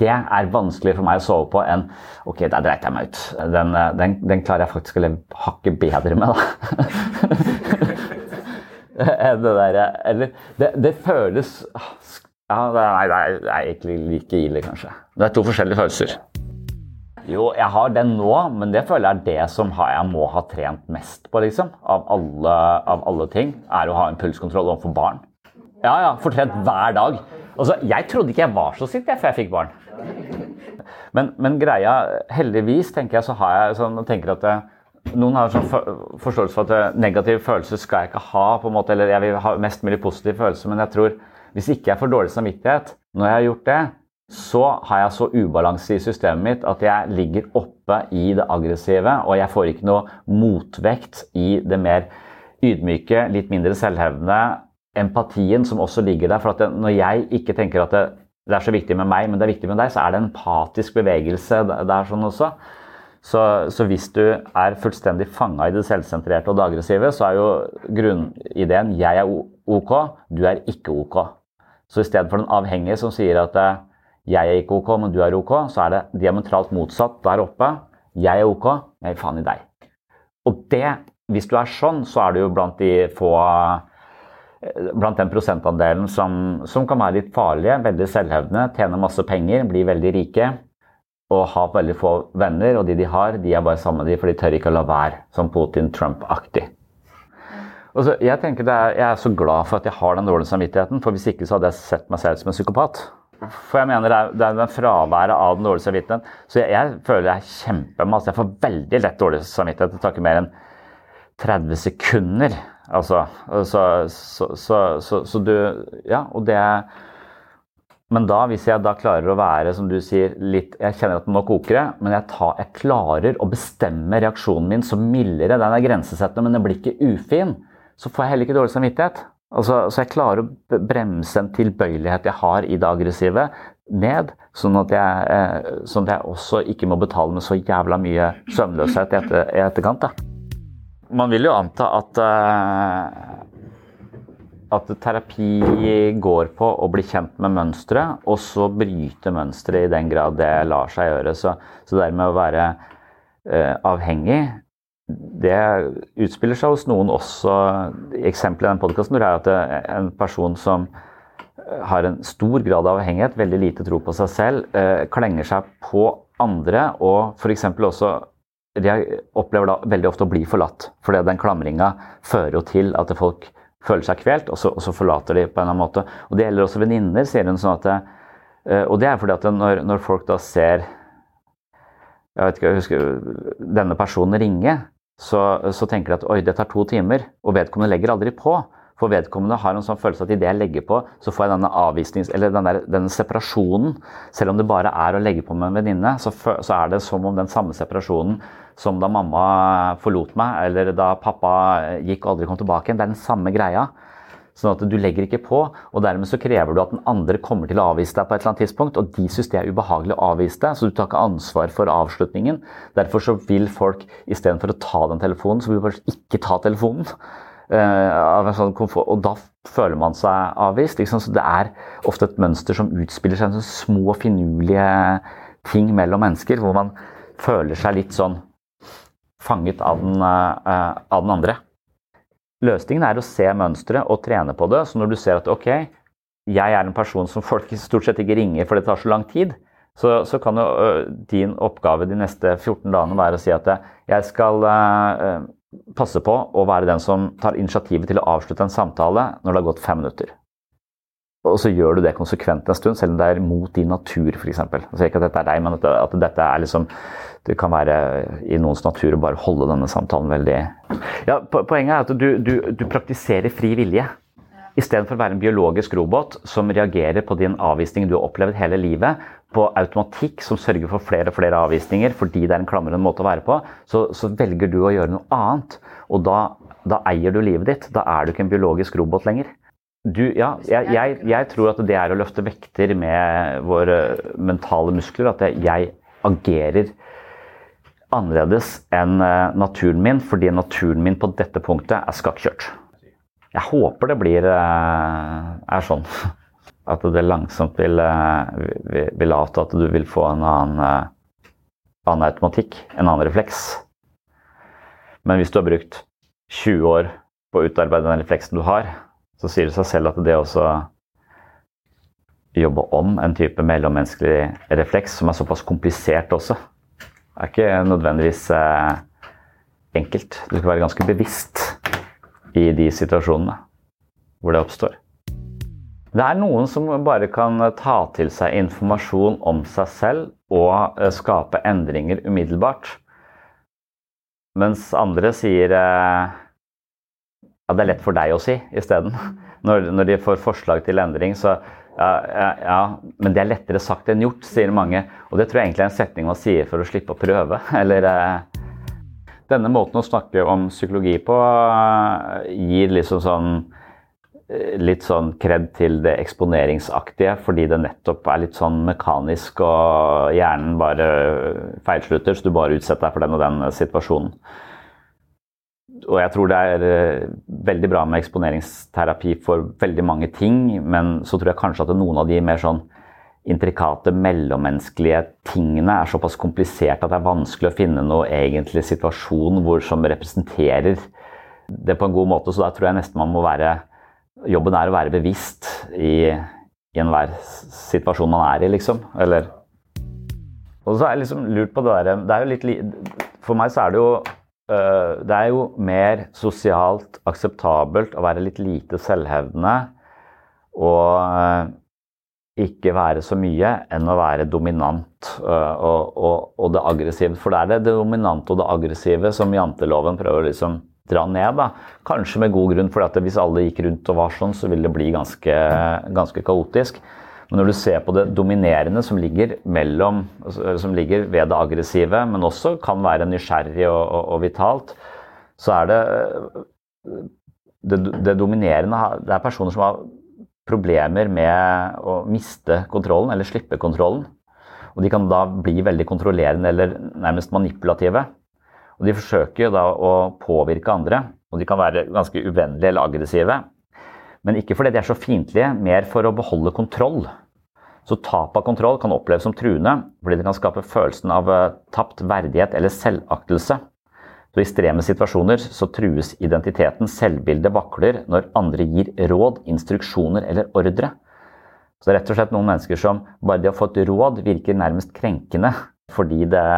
Det er vanskeligere for meg å sove på enn Ok, der dreit jeg meg ut. Den, den, den, klarer jeg faktisk å leve hakket bedre med, da. det der, eller det, det føles ja, Nei, det er, det ikke like ille, kanskje. Det er to forskjellige følelser. Jo, jeg har den nå, men det føler jeg er det som jeg må ha trent mest på, liksom. Av alle, av alle ting. Er å ha impulskontroll pulskontroll overfor barn. Ja, ja. Fortrent hver dag. Altså, jeg trodde ikke jeg var så sint før jeg fikk barn. Men, men, greia Heldigvis tenker jeg så har jeg sånn tenker at eh, noen har sånn forståelse for at eh, negative følelser skal jeg ikke ha, på en måte, eller jeg vil ha mest mulig positive følelser, men jeg tror hvis ikke jeg får dårlig samvittighet når jeg har gjort det, så har jeg så ubalanse i systemet mitt at jeg ligger oppe i det aggressive, og jeg får ikke noe motvekt i det mer ydmyke, litt mindre selvhevdende, empatien som også ligger der. For det, når jeg ikke tenker at det, det, er så viktig med meg, men det er viktig med deg, så er det en empatisk bevegelse der sånn også. Så, så hvis du er fullstendig fanga i det selvsentrerte og det aggressive, så er jo grunnideen 'jeg er ok, du er ikke ok'. Så i stedet for den avhengige som sier at eh, 'jeg er ikke ok, men du er ok', så er det diametralt motsatt der oppe. 'Jeg er ok, jeg gir faen i deg'. Og det, hvis du er sånn, så er du jo blant de få blant den prosentandelen som, som, kan være litt farlige, veldig selvhevdende, tjener masse penger, blir veldig rike og har veldig få venner. Og de de har, de er bare sammen med dem, for de tør ikke å la være, som Putin-Trump-aktig. Så, jeg tenker er, jeg er så glad for at jeg har den dårlige samvittigheten, for hvis ikke så hadde jeg sett meg selv som en psykopat. For jeg mener det er, det er den fraværet av den dårlige samvittigheten. Så jeg, jeg føler jeg er kjempemasse. Jeg får veldig lett dårlig samvittighet. Det tar ikke mer enn 30 sekunder. Altså, så, så, så, så, du Ja, og det Men da, hvis jeg da klarer å være, som du sier, litt Jeg kjenner at nå koker det, men jeg, tar, jeg klarer å bestemme reaksjonen min så mildere. Den er grensesettende, men den blir ikke ufin. Så får jeg heller ikke dårlig samvittighet. Altså, så jeg klarer å bremse en tilbøyelighet jeg har i det aggressive, ned. Sånn at jeg, eh, sånn at jeg også ikke må betale med så jævla mye søvnløshet i etter, etterkant. da man vil jo anta at uh, at terapi går på å bli kjent med mønstre, og så bryte mønstre i den grad det lar seg gjøre. Så, så dermed å være uh, avhengig det utspiller seg hos noen også. Eksempelet i den podkasten er at en person som har en stor grad av avhengighet, veldig lite tro på seg selv, klenger seg på andre og f.eks. også jeg opplever da veldig ofte å bli forlatt. For den klamringa fører jo til at folk føler seg kvelt, og så, og så, forlater de på en eller annen måte. Og Det gjelder også venninner, sier hun. sånn at eh, Og det er fordi at når, når folk da ser jeg vet ikke, jeg husker, denne personen ringe, så, så tenker de at oi, det tar to timer. Og vedkommende legger aldri på. For vedkommende har en sånn følelse at idet jeg legger på, så får jeg denne avvisnings... Eller denne, denne separasjonen. Selv om det bare er å legge på med en venninne, så, så, er det som om den samme separasjonen som da mamma forlot meg, eller da pappa gikk og aldri kom tilbake igjen. Det er den samme greia. Sånn at du legger ikke på, og dermed så krever du at den andre kommer til å avvise deg på et eller annet tidspunkt, og de syns det er ubehagelig å avvise deg, så du tar ikke ansvar for avslutningen. Derfor så vil folk istedenfor å ta den telefonen, så vil folk ikke ta telefonen. Uh, sånn og da føler man seg avvist. Så det er ofte et mønster som utspiller seg en sånn små, finurlige ting mellom mennesker, hvor man føler seg litt sånn fanget av den, uh, av den andre. Løsningen er å se mønsteret og trene på det. Så når du ser at ok, jeg er en person som folk stort sett ikke ringer for det tar så lang tid, så, så kan jo din oppgave de neste 14 dagene være å si at jeg skal passe på å være den som tar initiativet til å avslutte en samtale når det har gått fem minutter. Og så gjør du det konsekvent en stund, selv om det er mot din natur, f.eks. Altså ikke at dette er deg, men at, dette er liksom Det kan være i noens natur å bare holde denne samtalen veldig Ja, Poenget er at du, du, du praktiserer fri vilje. Istedenfor å være en biologisk robot som reagerer på din avvisning du har opplevd hele livet, på automatikk som sørger for flere og flere avvisninger fordi det er en klamrende måte å være på, så, så velger du å gjøre noe annet. Og da, da, eier du livet ditt. Da er du ikke en biologisk robot lenger. Du, ja, jeg, jeg, jeg, tror at det er å løfte vekter med våre mentale muskler. At jeg agerer annerledes enn eh, naturen min, fordi naturen min på dette punktet er skakkjørt. Jeg håper det blir eh, er sånn. At det langsomt vil, eh, vil, avta at du vil få en annen, annen automatikk, en annen refleks. Men hvis du har brukt 20 år på å utarbeide den refleksen du har, så sier det seg selv at det også jobbe om en type mellommenneskelig refleks som er såpass komplisert også, er ikke nødvendigvis eh, enkelt. Du skal være ganske bevisst i de situasjonene hvor det oppstår. Det er noen som bare kan ta til seg informasjon om seg selv og eh, skape endringer umiddelbart. Mens andre sier eh, ja, det er lett for deg å si isteden. Når, når de får forslag til endring, så ja, ja, ja, men det er lettere sagt enn gjort, sier mange. Og det tror jeg egentlig er en setning man sier for å slippe å prøve. Eller eh, Denne måten å snakke om psykologi på eh, gir liksom sånn Eh, litt sånn kred til det eksponeringsaktige, fordi det nettopp er litt sånn mekanisk og hjernen bare feilslutter, så du bare utsetter deg for den og den situasjonen. Og jeg tror det er eh, veldig bra med eksponeringsterapi for veldig mange ting, men så tror jeg kanskje at noen av de mer sånn intrikate mellommenneskelige tingene er såpass komplisert at det er vanskelig å finne noe egentlig situasjon hvor som representerer det på en god måte. Så da tror jeg nesten man må være Jobben er å være bevisst i, i enhver situasjon man er i, liksom. Eller Og så har jeg liksom lurt på det derre Det er jo litt For meg så er det jo Det er jo mer sosialt akseptabelt å være litt lite selvhevdende og uh, ikke være så mye enn å være dominant uh, og, og, og, det aggressive. For det er det, det dominante og det aggressive som janteloven prøver liksom dra ned. Da. Kanskje med god grunn, for hvis alle gikk rundt og var sånn, så ville det bli ganske, ganske kaotisk. Men når du ser på det dominerende som ligger, mellom, som ligger ved det aggressive, men også kan være nysgjerrig og, og, og vitalt, så er det, det det, dominerende Det er personer som har problemer med å miste kontrollen eller slippe kontrollen. Og de kan da bli veldig kontrollerende eller nærmest manipulative. Og de forsøker jo da å påvirke andre, og de kan være ganske uvennlige eller aggressive. Men ikke fordi de er så fiendtlige, mer for å beholde kontroll. Så tap av kontroll kan oppleves som truende, fordi det kan skape følelsen av eh, tapt verdighet eller selvaktelse. Så I ekstreme situasjoner så trues identiteten, selvbildet vakler når andre gir råd, instruksjoner eller ordre. Så det er rett og slett noen mennesker som bare det å få et råd virker nærmest krenkende fordi det,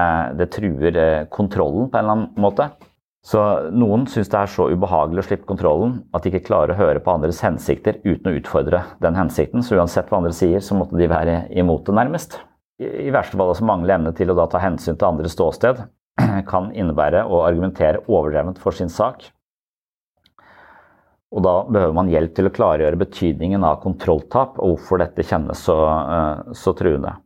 det, truer eh, kontrollen på en eller annen måte. Så noen syns det er så ubehagelig å slippe kontrollen at de ikke klarer å høre på andres hensikter uten å utfordre den hensikten. Så uansett hva andre sier, så måtte de være imot det, nærmest. I verste fall også mangle evne til å da ta hensyn til andres ståsted kan innebære å argumentere overdrevent for sin sak. Og da behøver man hjelp til å klargjøre betydningen av kontrolltap og hvorfor dette kjennes så, eh, så truende.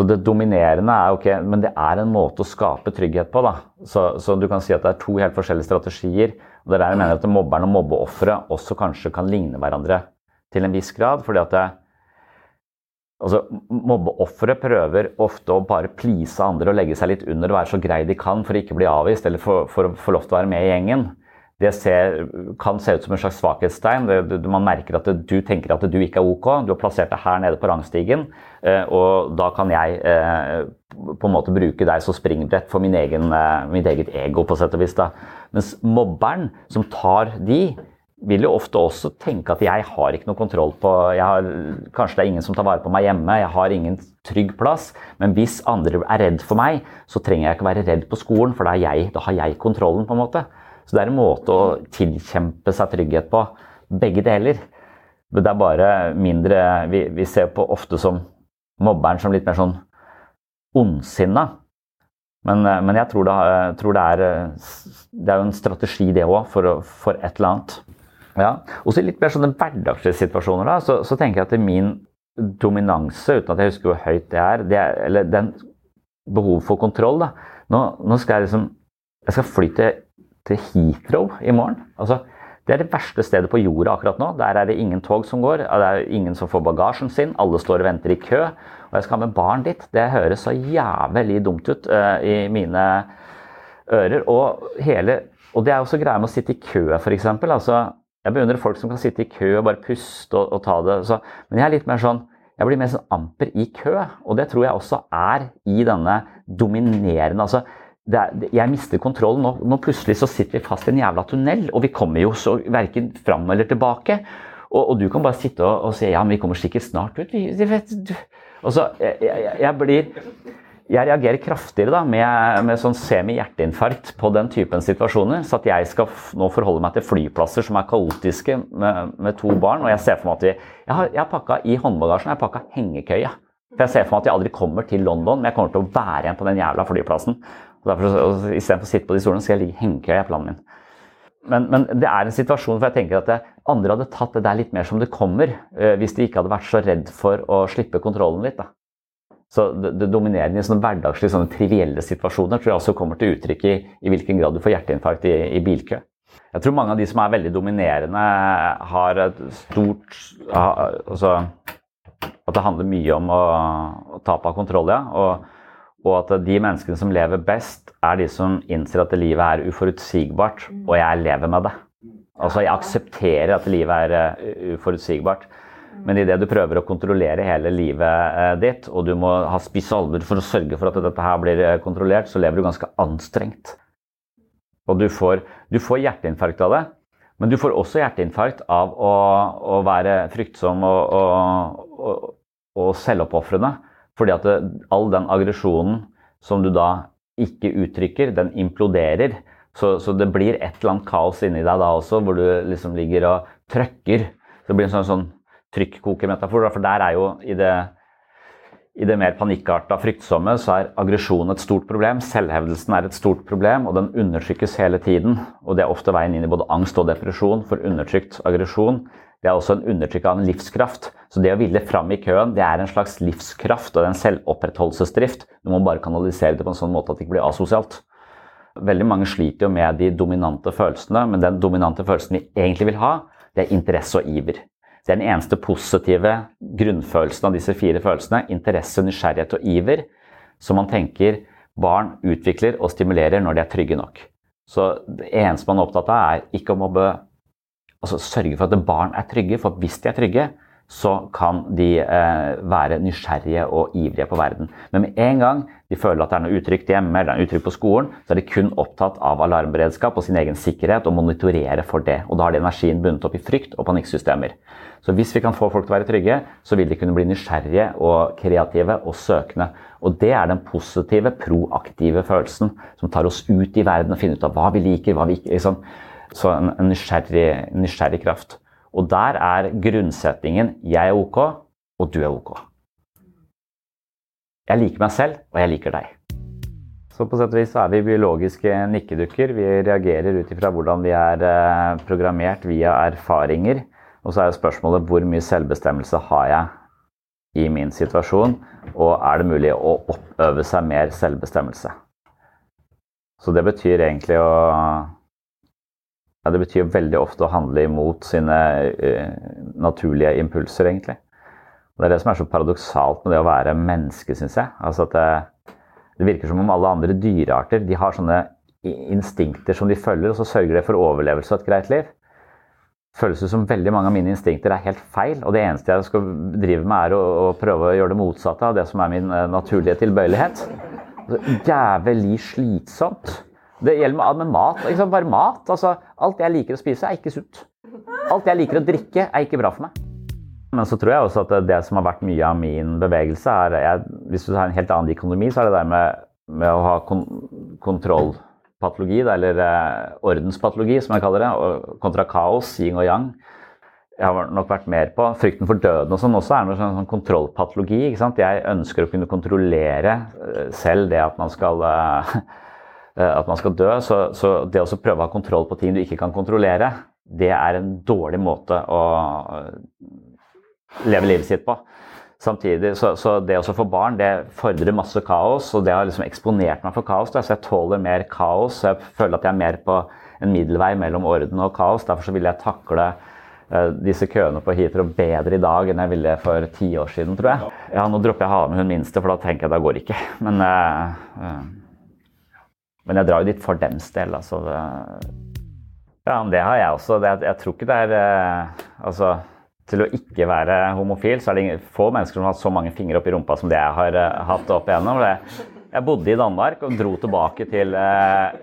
Så det dominerende er ok, men det er en måte å skape trygghet på. da. Så, så du kan si at det er to helt forskjellige strategier. og Det er der jeg mener at mobberen og mobbeofferet også kanskje kan ligne hverandre til en viss grad. fordi at det, altså, Mobbeofre prøver ofte å bare please andre og legge seg litt under og være så grei de kan for å ikke bli avvist eller for, for å få lov til å være med i gjengen det ser, kan se ut som en slags svakhetstegn. Man merker at du tenker at du ikke er ok. Du har plassert deg her nede på rangstigen, eh, og da kan jeg eh, på en måte bruke deg som springbrett for egen, eh, mitt eget ego, på sett og vis. Da. Mens mobberen, som tar de, vil jo ofte også tenke at jeg har ikke noe kontroll på har, Kanskje det er ingen som tar vare på meg hjemme, jeg har ingen trygg plass. Men hvis andre er redd for meg, så trenger jeg ikke være redd på skolen, for da, jeg, da har jeg kontrollen. på en måte. Så det er en måte å tilkjempe seg trygghet på. Begge deler. Det er bare mindre Vi, vi ser på ofte som mobberen som litt mer sånn ondsinna. Men, men, jeg tror det, tror det, er Det er en strategi, det òg, for, for, et eller annet. Ja. Og så litt mer sånne hverdagslige situasjoner, da, så, så, tenker jeg at min dominanse, uten at jeg husker hvor høyt det er, det er eller den behov for kontroll. da. Nå, nå skal jeg liksom Jeg skal fly til Heathrow i morgen. altså det er det verste stedet på jorda akkurat nå. Der er det ingen tog som går, det er ingen som får bagasjen sin, alle står og venter i kø. Og jeg skal ha med barn dit. Det høres så jævlig dumt ut uh, i mine ører. Og, hele, og det er også greia med å sitte i kø, f.eks. Altså, jeg beundrer folk som kan sitte i kø og bare puste og, og ta det. Så, men jeg er litt mer sånn jeg blir mer sånn amper i kø, og det tror jeg også er i denne dominerende altså, er, Jeg mister kontrollen. Nå, nå, plutselig så sitter vi fast i en jævla tunnel, og vi kommer jo så verken fram eller tilbake. Og, og, du kan bare sitte og, og si ja, men vi kommer sikkert snart ut. Vi, vet. Og så, jeg, jeg, jeg blir jeg reagerer kraftigere da, med, med sånn semi-hjerteinfarkt på den typen situasjoner. Så at jeg skal nå forholde meg til flyplasser som er kaotiske med, med to barn. Og jeg ser for meg at vi Jeg har, jeg har pakka i håndbagasjen jeg har pakka hengekøya. For jeg ser for meg at jeg aldri kommer til London, men jeg kommer til å være igjen på den jævla flyplassen. Og derfor, Istedenfor å sitte på de stolene, skal jeg ligge hengekøye i planen min. Men, men, det er en situasjon hvor jeg tenker at andre hadde tatt det der litt mer som det kommer, eh, hvis de ikke hadde vært så redd for å slippe kontrollen litt. da. Så det, det dominerende i sånne hverdagslige, sånne trivielle situasjoner tror jeg også kommer til uttrykk i, i hvilken grad du får hjerteinfarkt i, i, bilkø. Jeg tror mange av de som er veldig dominerende, har et stort altså, At det handler mye om å, å tape av kontroll, ja. Og, og, at de menneskene som lever best, er de som innser at livet er uforutsigbart, og jeg lever med det. Altså, jeg aksepterer at livet er uh, uforutsigbart. Men idet du prøver å kontrollere hele livet eh, ditt, og du må ha spisse albuer for å sørge for at dette her blir eh, kontrollert, så lever du ganske anstrengt. Og du får, du får hjerteinfarkt av det. Men du får også hjerteinfarkt av å, å være fryktsom og, og, og, og selvoppofrende. Fordi at det, all den aggresjonen som du da ikke uttrykker, den imploderer. Så, så, det blir et eller annet kaos inni deg da også, hvor du liksom ligger og trøkker. Det blir en sånn, sånn trykkokermetafor. For der er jo i det, i det mer panikkarta, fryktsomme, så er aggresjon et stort problem. Selvhevdelsen er et stort problem, og den undertrykkes hele tiden. Og det er ofte veien inn i både angst og depresjon, for undertrykt aggresjon. Det er også en undertrykk av en livskraft. Så det å ville fram i køen, det er en slags livskraft og en selvopprettholdelsesdrift. Du må bare kanalisere det på en sånn måte at det ikke blir asosialt. Veldig mange sliter jo med de dominante følelsene, men den dominante følelsen vi egentlig vil ha, det er interesse og iver. Det er den eneste positive grunnfølelsen av disse fire følelsene. Interesse, nysgjerrighet og iver. Som man tenker barn utvikler og stimulerer når de er trygge nok. Så det eneste man er opptatt av, er ikke å mobbe Altså sørge for at barn er trygge, for hvis de er trygge, så kan de eh, være nysgjerrige og ivrige på verden. Men med en gang de føler at det er noe utrygt hjemme eller utrygt på skolen, så er de kun opptatt av alarmberedskap og sin egen sikkerhet og monitorere for det. Og da har de energien bundet opp i frykt og panikksystemer. Så hvis vi kan få folk til å være trygge, så vil de kunne bli nysgjerrige og kreative og søkende. Og det er den positive, proaktive følelsen som tar oss ut i verden og finner ut av hva vi liker, hva vi ikke liksom. Så en, en nysgjerrig, nysgjerrig kraft. Og der er grunnsetningen 'jeg er ok, og du er ok'. Jeg liker meg selv, og jeg liker deg. Så på sett og vis er vi biologiske nikkedukker. Vi reagerer ut ifra hvordan vi er eh, programmert via erfaringer. Og så er jo spørsmålet hvor mye selvbestemmelse har jeg i min situasjon, og er det mulig å oppøve seg mer selvbestemmelse? Så det betyr egentlig å ja, Det betyr veldig ofte å handle imot sine uh, naturlige impulser, egentlig. Og det er det som er så paradoksalt med det å være menneske, syns jeg. Altså at det, det, virker som om alle andre dyrearter de har sånne instinkter som de følger, og så sørger det for overlevelse og et greit liv føles det som veldig mange av mine instinkter er helt feil. Og det eneste jeg skal drive med, er å, å prøve å gjøre det motsatte av det som er min uh, naturlige tilbøyelighet. Altså, jævlig slitsomt. Det gjelder med, mat. Liksom, bare mat. Altså, alt jeg liker å spise, er ikke sunt. Alt jeg liker å drikke, er ikke bra for meg. Men så tror jeg også at det som har vært mye av min bevegelse, er jeg, Hvis du har en helt annen økonomi, så er det der med, med å ha kon kontrollpatologi, eller eh, ordenspatologi, som jeg kaller det, kontra kaos, yin og yang. Jeg har nok vært mer på frykten for døden og sånn også er noe sånn, sånn kontrollpatologi. ikke sant? Jeg ønsker å kunne kontrollere eh, selv det at man skal, eh, at man skal dø. Så, så det å prøve å ha kontroll på ting du ikke kan kontrollere, det er en dårlig måte å leve livet sitt på. Samtidig, så, så det å få barn det fordrer masse kaos, og det har liksom eksponert meg for kaos. Så jeg tåler mer kaos. Jeg føler at jeg er mer på en middelvei mellom orden og kaos. Derfor så vil jeg takle uh, disse køene på Heathrow bedre i dag enn jeg ville for ti år siden, tror jeg. Ja, Nå dropper jeg å ha med hun minste, for da tenker jeg at det går ikke. Men, uh, uh, men jeg drar jo dit for dems del. Altså, ja, men det har jeg også. Jeg tror ikke det er Altså til å ikke være homofil, så er det få mennesker som har hatt så mange fingre opp i rumpa som det jeg har uh, hatt opp igjennom. Jeg bodde i Danmark og dro tilbake til uh,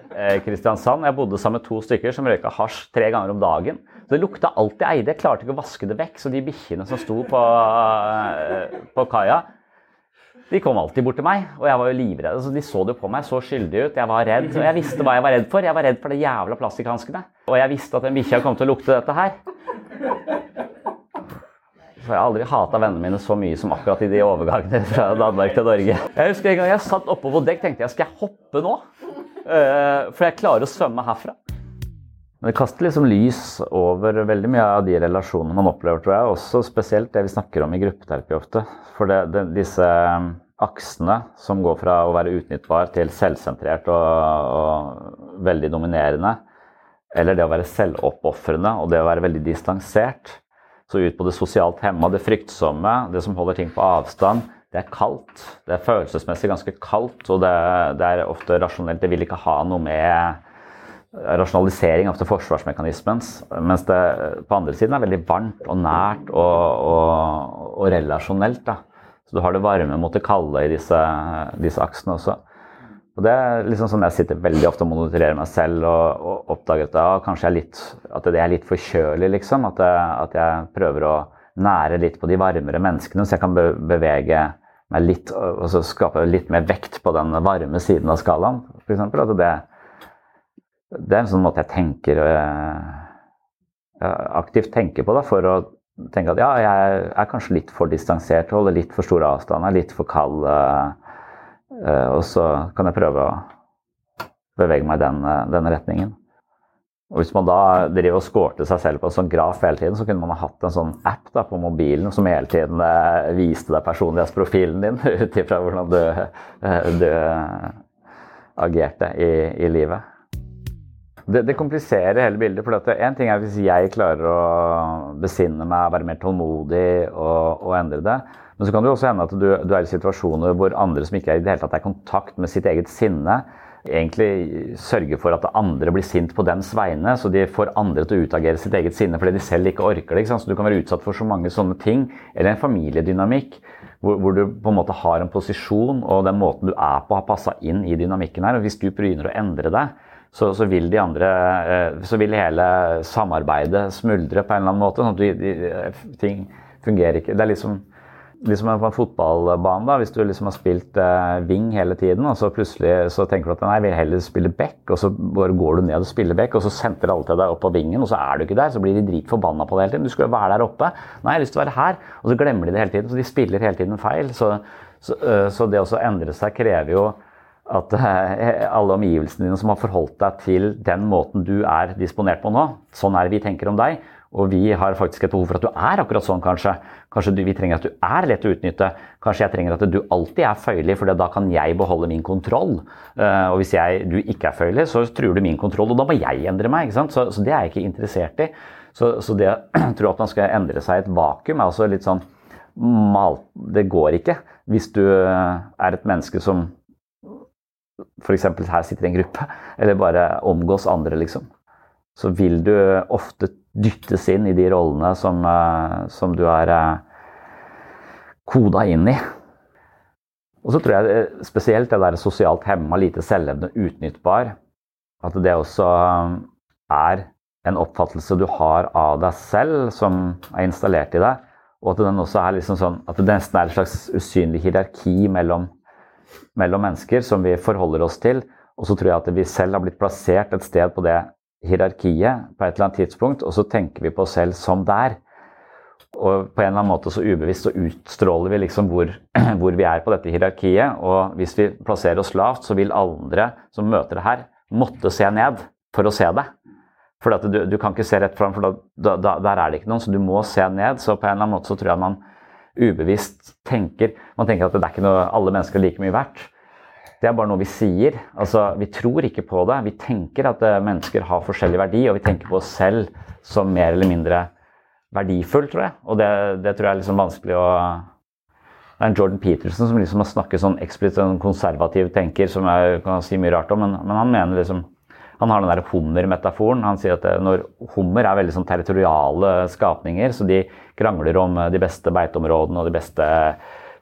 Kristiansand. Jeg bodde sammen med to stykker som røyka hasj tre ganger om dagen. Så Det lukta alt jeg eide. Jeg klarte ikke å vaske det vekk. Så de bikkjene som sto på, på kaia, de kom alltid bort til meg, og jeg var jo livredd. Altså, de så det på meg, så skyldig ut. Jeg var redd, og jeg visste hva jeg var redd for. Jeg var redd for de jævla plastikkhanskene. Og jeg visste at den bikkja kom til å lukte dette her. For jeg har aldri hata vennene mine så mye som akkurat i de overgangene fra Danmark til Norge. Jeg husker en gang jeg satt oppe på dekk tenkte jeg skal jeg hoppe nå? Uh, for jeg klarer å svømme herfra. Men det kaster liksom lys over veldig mye av de relasjonene man opplever, tror jeg. Også spesielt det vi snakker om i gruppeterapi ofte. For det, det, disse aksene som går fra å være utnyttbar til selvsentrert og, og veldig dominerende, eller det å være selvoppofrende og det å være veldig distansert, så ut på det sosialt hemma, det fryktsomme, det som holder ting på avstand. Det er kaldt. Det er følelsesmessig ganske kaldt, og det, det er ofte rasjonelt. Det vil ikke ha noe med rasjonalisering, ofte forsvarsmekanismen. Mens det på andre siden er veldig varmt og nært og, og, og relasjonelt. Da. Så du har det varme mot det kalde i disse, disse aksene også. Og Det er liksom sånn jeg sitter veldig ofte og monitorerer meg selv og, og oppdager at, ja, kanskje jeg er litt, at det er litt forkjølig, liksom. At, jeg, at jeg prøver å nære litt på de varmere menneskene, så jeg kan bevege meg litt og så skape litt mer vekt på den varme siden av skalaen, f.eks. At det, det er en sånn måte jeg tenker øh, aktivt tenker på da, for å tenke at ja, jeg er kanskje litt for distansert, holder litt for store avstander, litt for kald. Øh, Eh, og så kan jeg prøve å bevege meg i den, eh, den, retningen. Og Hvis man da driver og skårte seg selv på en sånn graf hele tiden, så kunne man ha hatt en sånn app da, på mobilen som hele tiden eh, viste deg personlighetsprofilen din ut ifra hvordan du, du agerte i, i livet. Det, det, kompliserer hele bildet. for En ting er hvis jeg klarer å besinne meg, være mer tålmodig og, og endre det. Men så kan det jo også hende at du, du, er i situasjoner hvor andre som ikke er i det hele tatt er i kontakt med sitt eget sinne, egentlig sørger for at andre blir sint på dems vegne, så de får andre til å utagere sitt eget sinne fordi de selv ikke orker det. Ikke så du kan være utsatt for så mange sånne ting. Eller en familiedynamikk hvor, hvor, du på en måte har en posisjon, og den måten du er på, har passa inn i dynamikken her. og Hvis du begynner å endre deg, så, så, vil de andre eh, Så vil hele samarbeidet smuldre på en eller annen måte. sånn at de, ting fungerer ikke. Det er liksom liksom på en fotballbane, da, hvis du liksom har spilt eh, wing hele tiden, og så plutselig så tenker du at nei, jeg vil heller spille back, og så bare går du ned og spiller back, og så sentrer alle til deg opp på vingen, og så er du ikke der, så blir de dritforbanna på det hele tiden. Du skulle jo være der oppe. Nei, jeg har lyst til å være her. Og så glemmer de det hele tiden, så de spiller hele tiden feil. Så, så, så det å endre seg krever jo at uh, alle omgivelsene dine som har forholdt deg til den måten du er disponert på nå, sånn er det vi tenker om deg, og vi har faktisk et behov for at du er akkurat sånn, kanskje. Kanskje vi trenger at du er lett å utnytte. Kanskje jeg trenger at du alltid er føyelig, for da kan jeg beholde min kontroll. Uh, og hvis jeg, du ikke er føyelig, så truer du min kontroll, og da må jeg endre meg. Så, så, det er jeg ikke interessert i. Så, så det å tro at man skal endre seg i et vakuum, er også litt sånn mal, Det går ikke. Hvis du er et menneske som f.eks. her sitter en gruppe, eller bare omgås andre, liksom så vil du ofte dyttes inn i de rollene som, eh, som du er eh, koda inn i. Og så tror jeg eh, spesielt det der sosialt hemma, lite selvlevende, utnyttbar, at det også er en oppfattelse du har av deg selv, som er installert i deg. Og at den også er liksom sånn, at det nesten er et slags usynlig hierarki mellom, mellom mennesker som vi forholder oss til. Og så tror jeg at vi selv har blitt plassert et sted på det hierarkiet på et eller annet tidspunkt, og så tenker vi på oss selv som der. Og på en eller annen måte så ubevisst så utstråler vi liksom hvor, hvor, vi er på dette hierarkiet. Og hvis vi plasserer oss lavt, så vil andre som møter det her, måtte se ned for å se det. For du, du, kan ikke se rett fram, for da, da, der er det ikke noen, så du må se ned. Så på en eller annen måte så tror jeg man ubevisst tenker Man tenker at det er ikke noe, alle mennesker er like mye verdt. Det er bare noe vi sier. Altså, vi tror ikke på det. Vi tenker at uh, mennesker har forskjellig verdi, og vi tenker på oss selv som mer eller mindre verdifull, tror jeg. Og det, det tror jeg er liksom vanskelig å det er en Jordan Peterson som liksom har snakket sånn eksplisitt sånn konservativ tenker, som jeg kan si mye rart om, men, men han mener liksom han har den der hummermetaforen. Han sier at det, når hummer er veldig sånn territoriale skapninger, så de krangler om de beste beiteområdene og de beste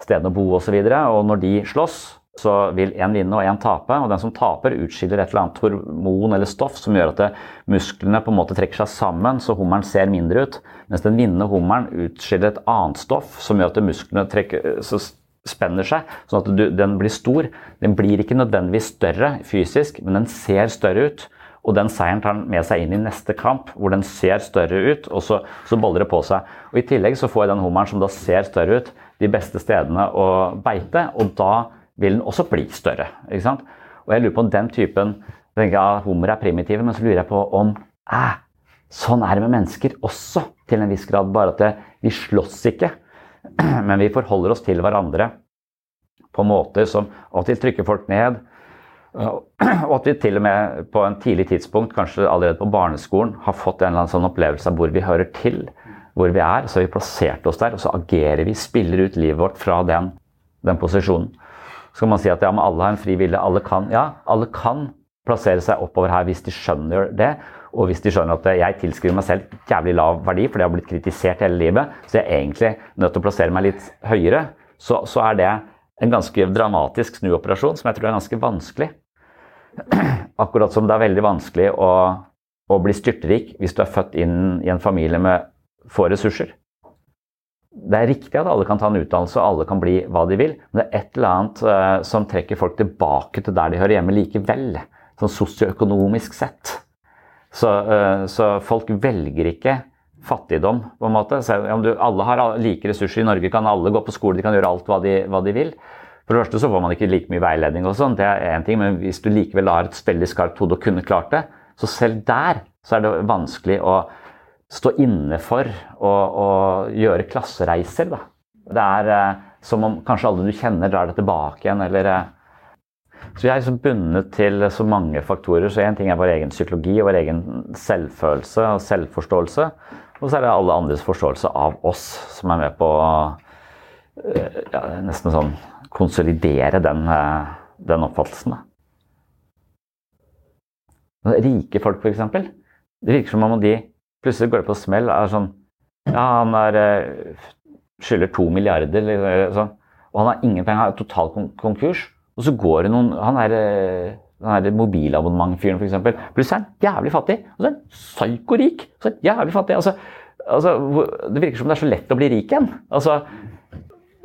stedene å bo osv. Og, så og når de slåss, så vil én vinne og én tape. Og den som taper, utskiller et eller annet hormon eller stoff som gjør at musklene på en måte trekker seg sammen, så hummeren ser mindre ut. Mens den vinnende hummeren utskiller et annet stoff som gjør at musklene trekker, så spenner seg, sånn at du, den blir stor. Den blir ikke nødvendigvis større fysisk, men den ser større ut. Og den seieren tar den med seg inn i neste kamp, hvor den ser større ut, og så, så boller det på seg. Og I tillegg så får den hummeren som da ser større ut, de beste stedene å beite, og da vil den også bli større. ikke sant? Og jeg lurer på om den typen jeg tenker at Hummer er primitive, men så lurer jeg på om eh, sånn er det med mennesker også, til en viss grad. Bare at det, vi slåss ikke. Men vi forholder oss til hverandre på måter som av og til trykker folk ned. Og at vi til og med på en tidlig tidspunkt, kanskje allerede på barneskolen, har fått en eller annen sånn opplevelse av hvor vi hører til, hvor vi er. Så har vi plassert oss der, og så agerer vi, spiller ut livet vårt fra den, den posisjonen. Så kan man si at ja, alle har en fri vilje. Alle kan. Ja, alle kan plassere seg oppover her hvis de skjønner det. Og hvis de skjønner at jeg tilskriver meg selv jævlig lav verdi fordi jeg har blitt kritisert hele livet, så jeg er egentlig nødt til å plassere meg litt høyere, så, så er det en ganske dramatisk snuoperasjon som jeg tror er ganske vanskelig. Akkurat som det er veldig vanskelig å, å bli styrtrik hvis du er født inn i en familie med få ressurser. Det er riktig at alle kan ta en utdannelse og alle kan bli hva de vil, men det er et eller annet uh, som trekker folk tilbake til der de hører hjemme likevel. Sånn sosioøkonomisk sett. Så, uh, så, folk velger ikke fattigdom, på en måte. Så om du, alle har like ressurser i Norge, kan alle gå på skole, de kan gjøre alt hva de, hva de vil. For det første så får man ikke like mye veiledning, og sånn, det er en ting, men hvis du likevel har et veldig skarpt hode og kunne klart det, så selv der så er det vanskelig å stå inne for å gjøre klassereiser. Da. Det er eh, som om kanskje alle du kjenner, drar det tilbake igjen, eller eh, så vi er liksom bundet til så mange faktorer. Så én ting er vår egen psykologi og vår egen selvfølelse og selvforståelse. Og så er det alle andres forståelse av oss som er med på eh, ja, nesten sånn konsolidere den, eh, den oppfattelsen. Rike folk, f.eks. Det virker som om de plutselig går på smell. er sånn, Ja, han er, eh, skylder to milliarder, sånn, og han har ingen penger. Han har total konkurs. Og så går det noen Han er den mobilabonnementfyren, f.eks. Plutselig er han jævlig fattig. Og så er han psykorik. Så er jævlig fattig. Altså, altså, det virker som det er så lett å bli rik igjen. Altså,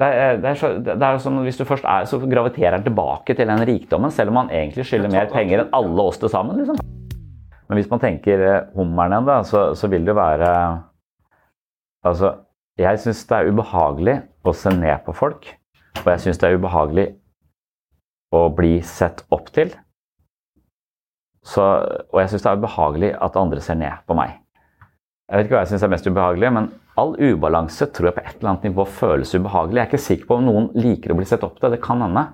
det er, det er, så, det er som Hvis du først er, så graviterer han tilbake til den rikdommen, selv om han egentlig skylder mer penger enn alle oss til sammen. Liksom. Men hvis man tenker eh, hummeren igjen, da, så, så, vil det være Altså, jeg syns det er ubehagelig å se ned på folk. Og jeg syns det er ubehagelig å bli sett opp til. Så, og jeg syns det er ubehagelig at andre ser ned på meg. Jeg vet ikke hva jeg syns er mest ubehagelig, men all ubalanse tror jeg på et eller annet nivå føles ubehagelig. Jeg er ikke sikker på om noen liker å bli sett opp til, det kan hende.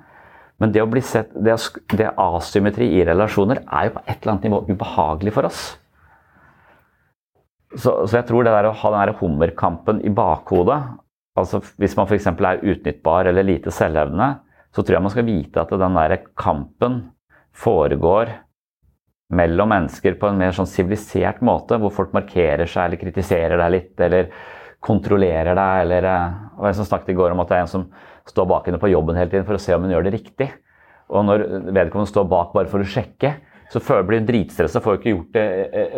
Men det å bli sett, det, det asymmetri i relasjoner er jo på et eller annet nivå ubehagelig for oss. Så, så jeg tror det der å ha den der hummerkampen i bakhodet altså Hvis man f.eks. er utnyttbar eller lite selvhevdende, så tror jeg man skal vite at den der kampen foregår mellom mennesker på en mer sånn sivilisert måte, hvor folk markerer seg eller kritiserer deg litt, eller kontrollerer deg, eller det og Jeg som snakket i går om at det er en som står bak henne på jobben hele tiden for å se om hun gjør det riktig. Og når vedkommende står bak bare for å sjekke, så blir hun dritstressa, får ikke gjort det.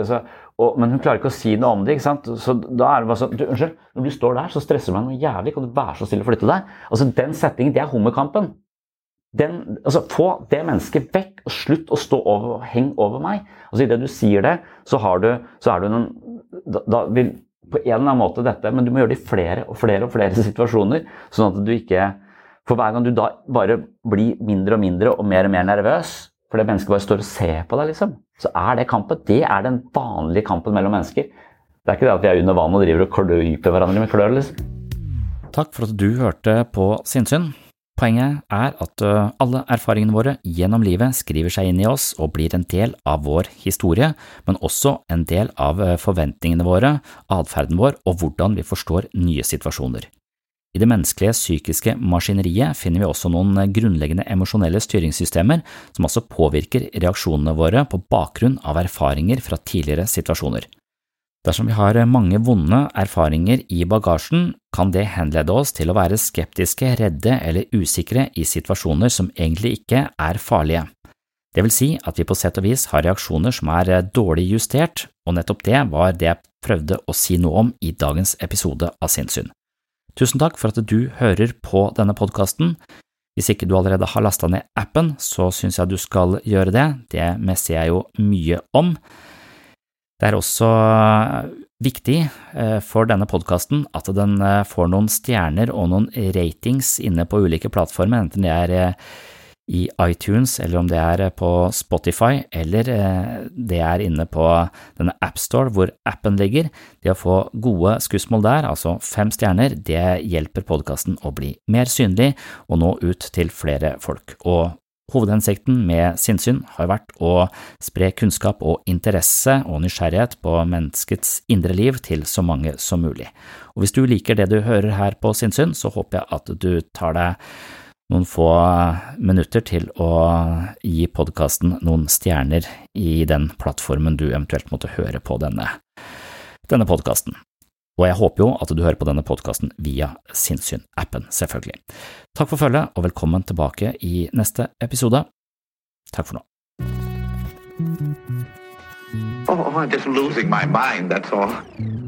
Altså, og, men hun klarer ikke å si noe om det. ikke sant? Så da er det bare sånn du, Unnskyld, når du står der, så stresser du meg noe jævlig. Kan du være så stille og flytte deg? Altså, Den settingen, det er hummerkampen. Den, altså Få det mennesket vekk, og slutt å stå over og henge over meg. Altså Idet du sier det, så, har du, så er du noen da, da, vil på en eller annen måte dette, men du må gjøre det i flere og flere og flere situasjoner. Sånn at du ikke For hver gang du da bare blir mindre og mindre og mer og mer nervøs, fordi mennesket bare står og ser på deg, liksom, så er det kampen. Det er den vanlige kampen mellom mennesker. Det er ikke det at vi er under vann og driver og klyper hverandre med klør. liksom. Takk for at du hørte på Sinnsyn. Poenget er at alle erfaringene våre gjennom livet skriver seg inn i oss og blir en del av vår historie, men også en del av forventningene våre, atferden vår og hvordan vi forstår nye situasjoner. I det menneskelige psykiske maskineriet finner vi også noen grunnleggende emosjonelle styringssystemer som altså påvirker reaksjonene våre på bakgrunn av erfaringer fra tidligere situasjoner. Dersom vi har mange vonde erfaringer i bagasjen, kan det henlede oss til å være skeptiske, redde eller usikre i situasjoner som egentlig ikke er farlige. Det vil si at vi på sett og vis har reaksjoner som er dårlig justert, og nettopp det var det jeg prøvde å si noe om i dagens episode av Sinnssyn. Tusen takk for at du hører på denne podkasten. Hvis ikke du allerede har lasta ned appen, så syns jeg du skal gjøre det, det messer jeg jo mye om. Det er også eh, viktig eh, for denne podkasten at den eh, får noen stjerner og noen ratings inne på ulike plattformer, enten det er i iTunes eller om det er på Spotify eller det er inne på denne AppStore hvor appen ligger. Det å få gode skussmål der, altså fem stjerner, det hjelper podkasten å bli mer synlig og nå ut til flere folk. Og Hovedhensikten med sinnssyn har vært å spre kunnskap og interesse og nysgjerrighet på menneskets indre liv til så mange som mulig. Og hvis du liker det du hører her på sinnssyn, så håper jeg at du tar deg noen få minutter til å gi podkasten noen stjerner i den plattformen du eventuelt måtte høre på denne, denne podkasten. Og jeg håper jo at du hører på denne podkasten via Sinnsyn-appen, selvfølgelig. Takk for følget, og velkommen tilbake i neste episode. Takk for nå. Oh, I'm just losing my mind, that's all.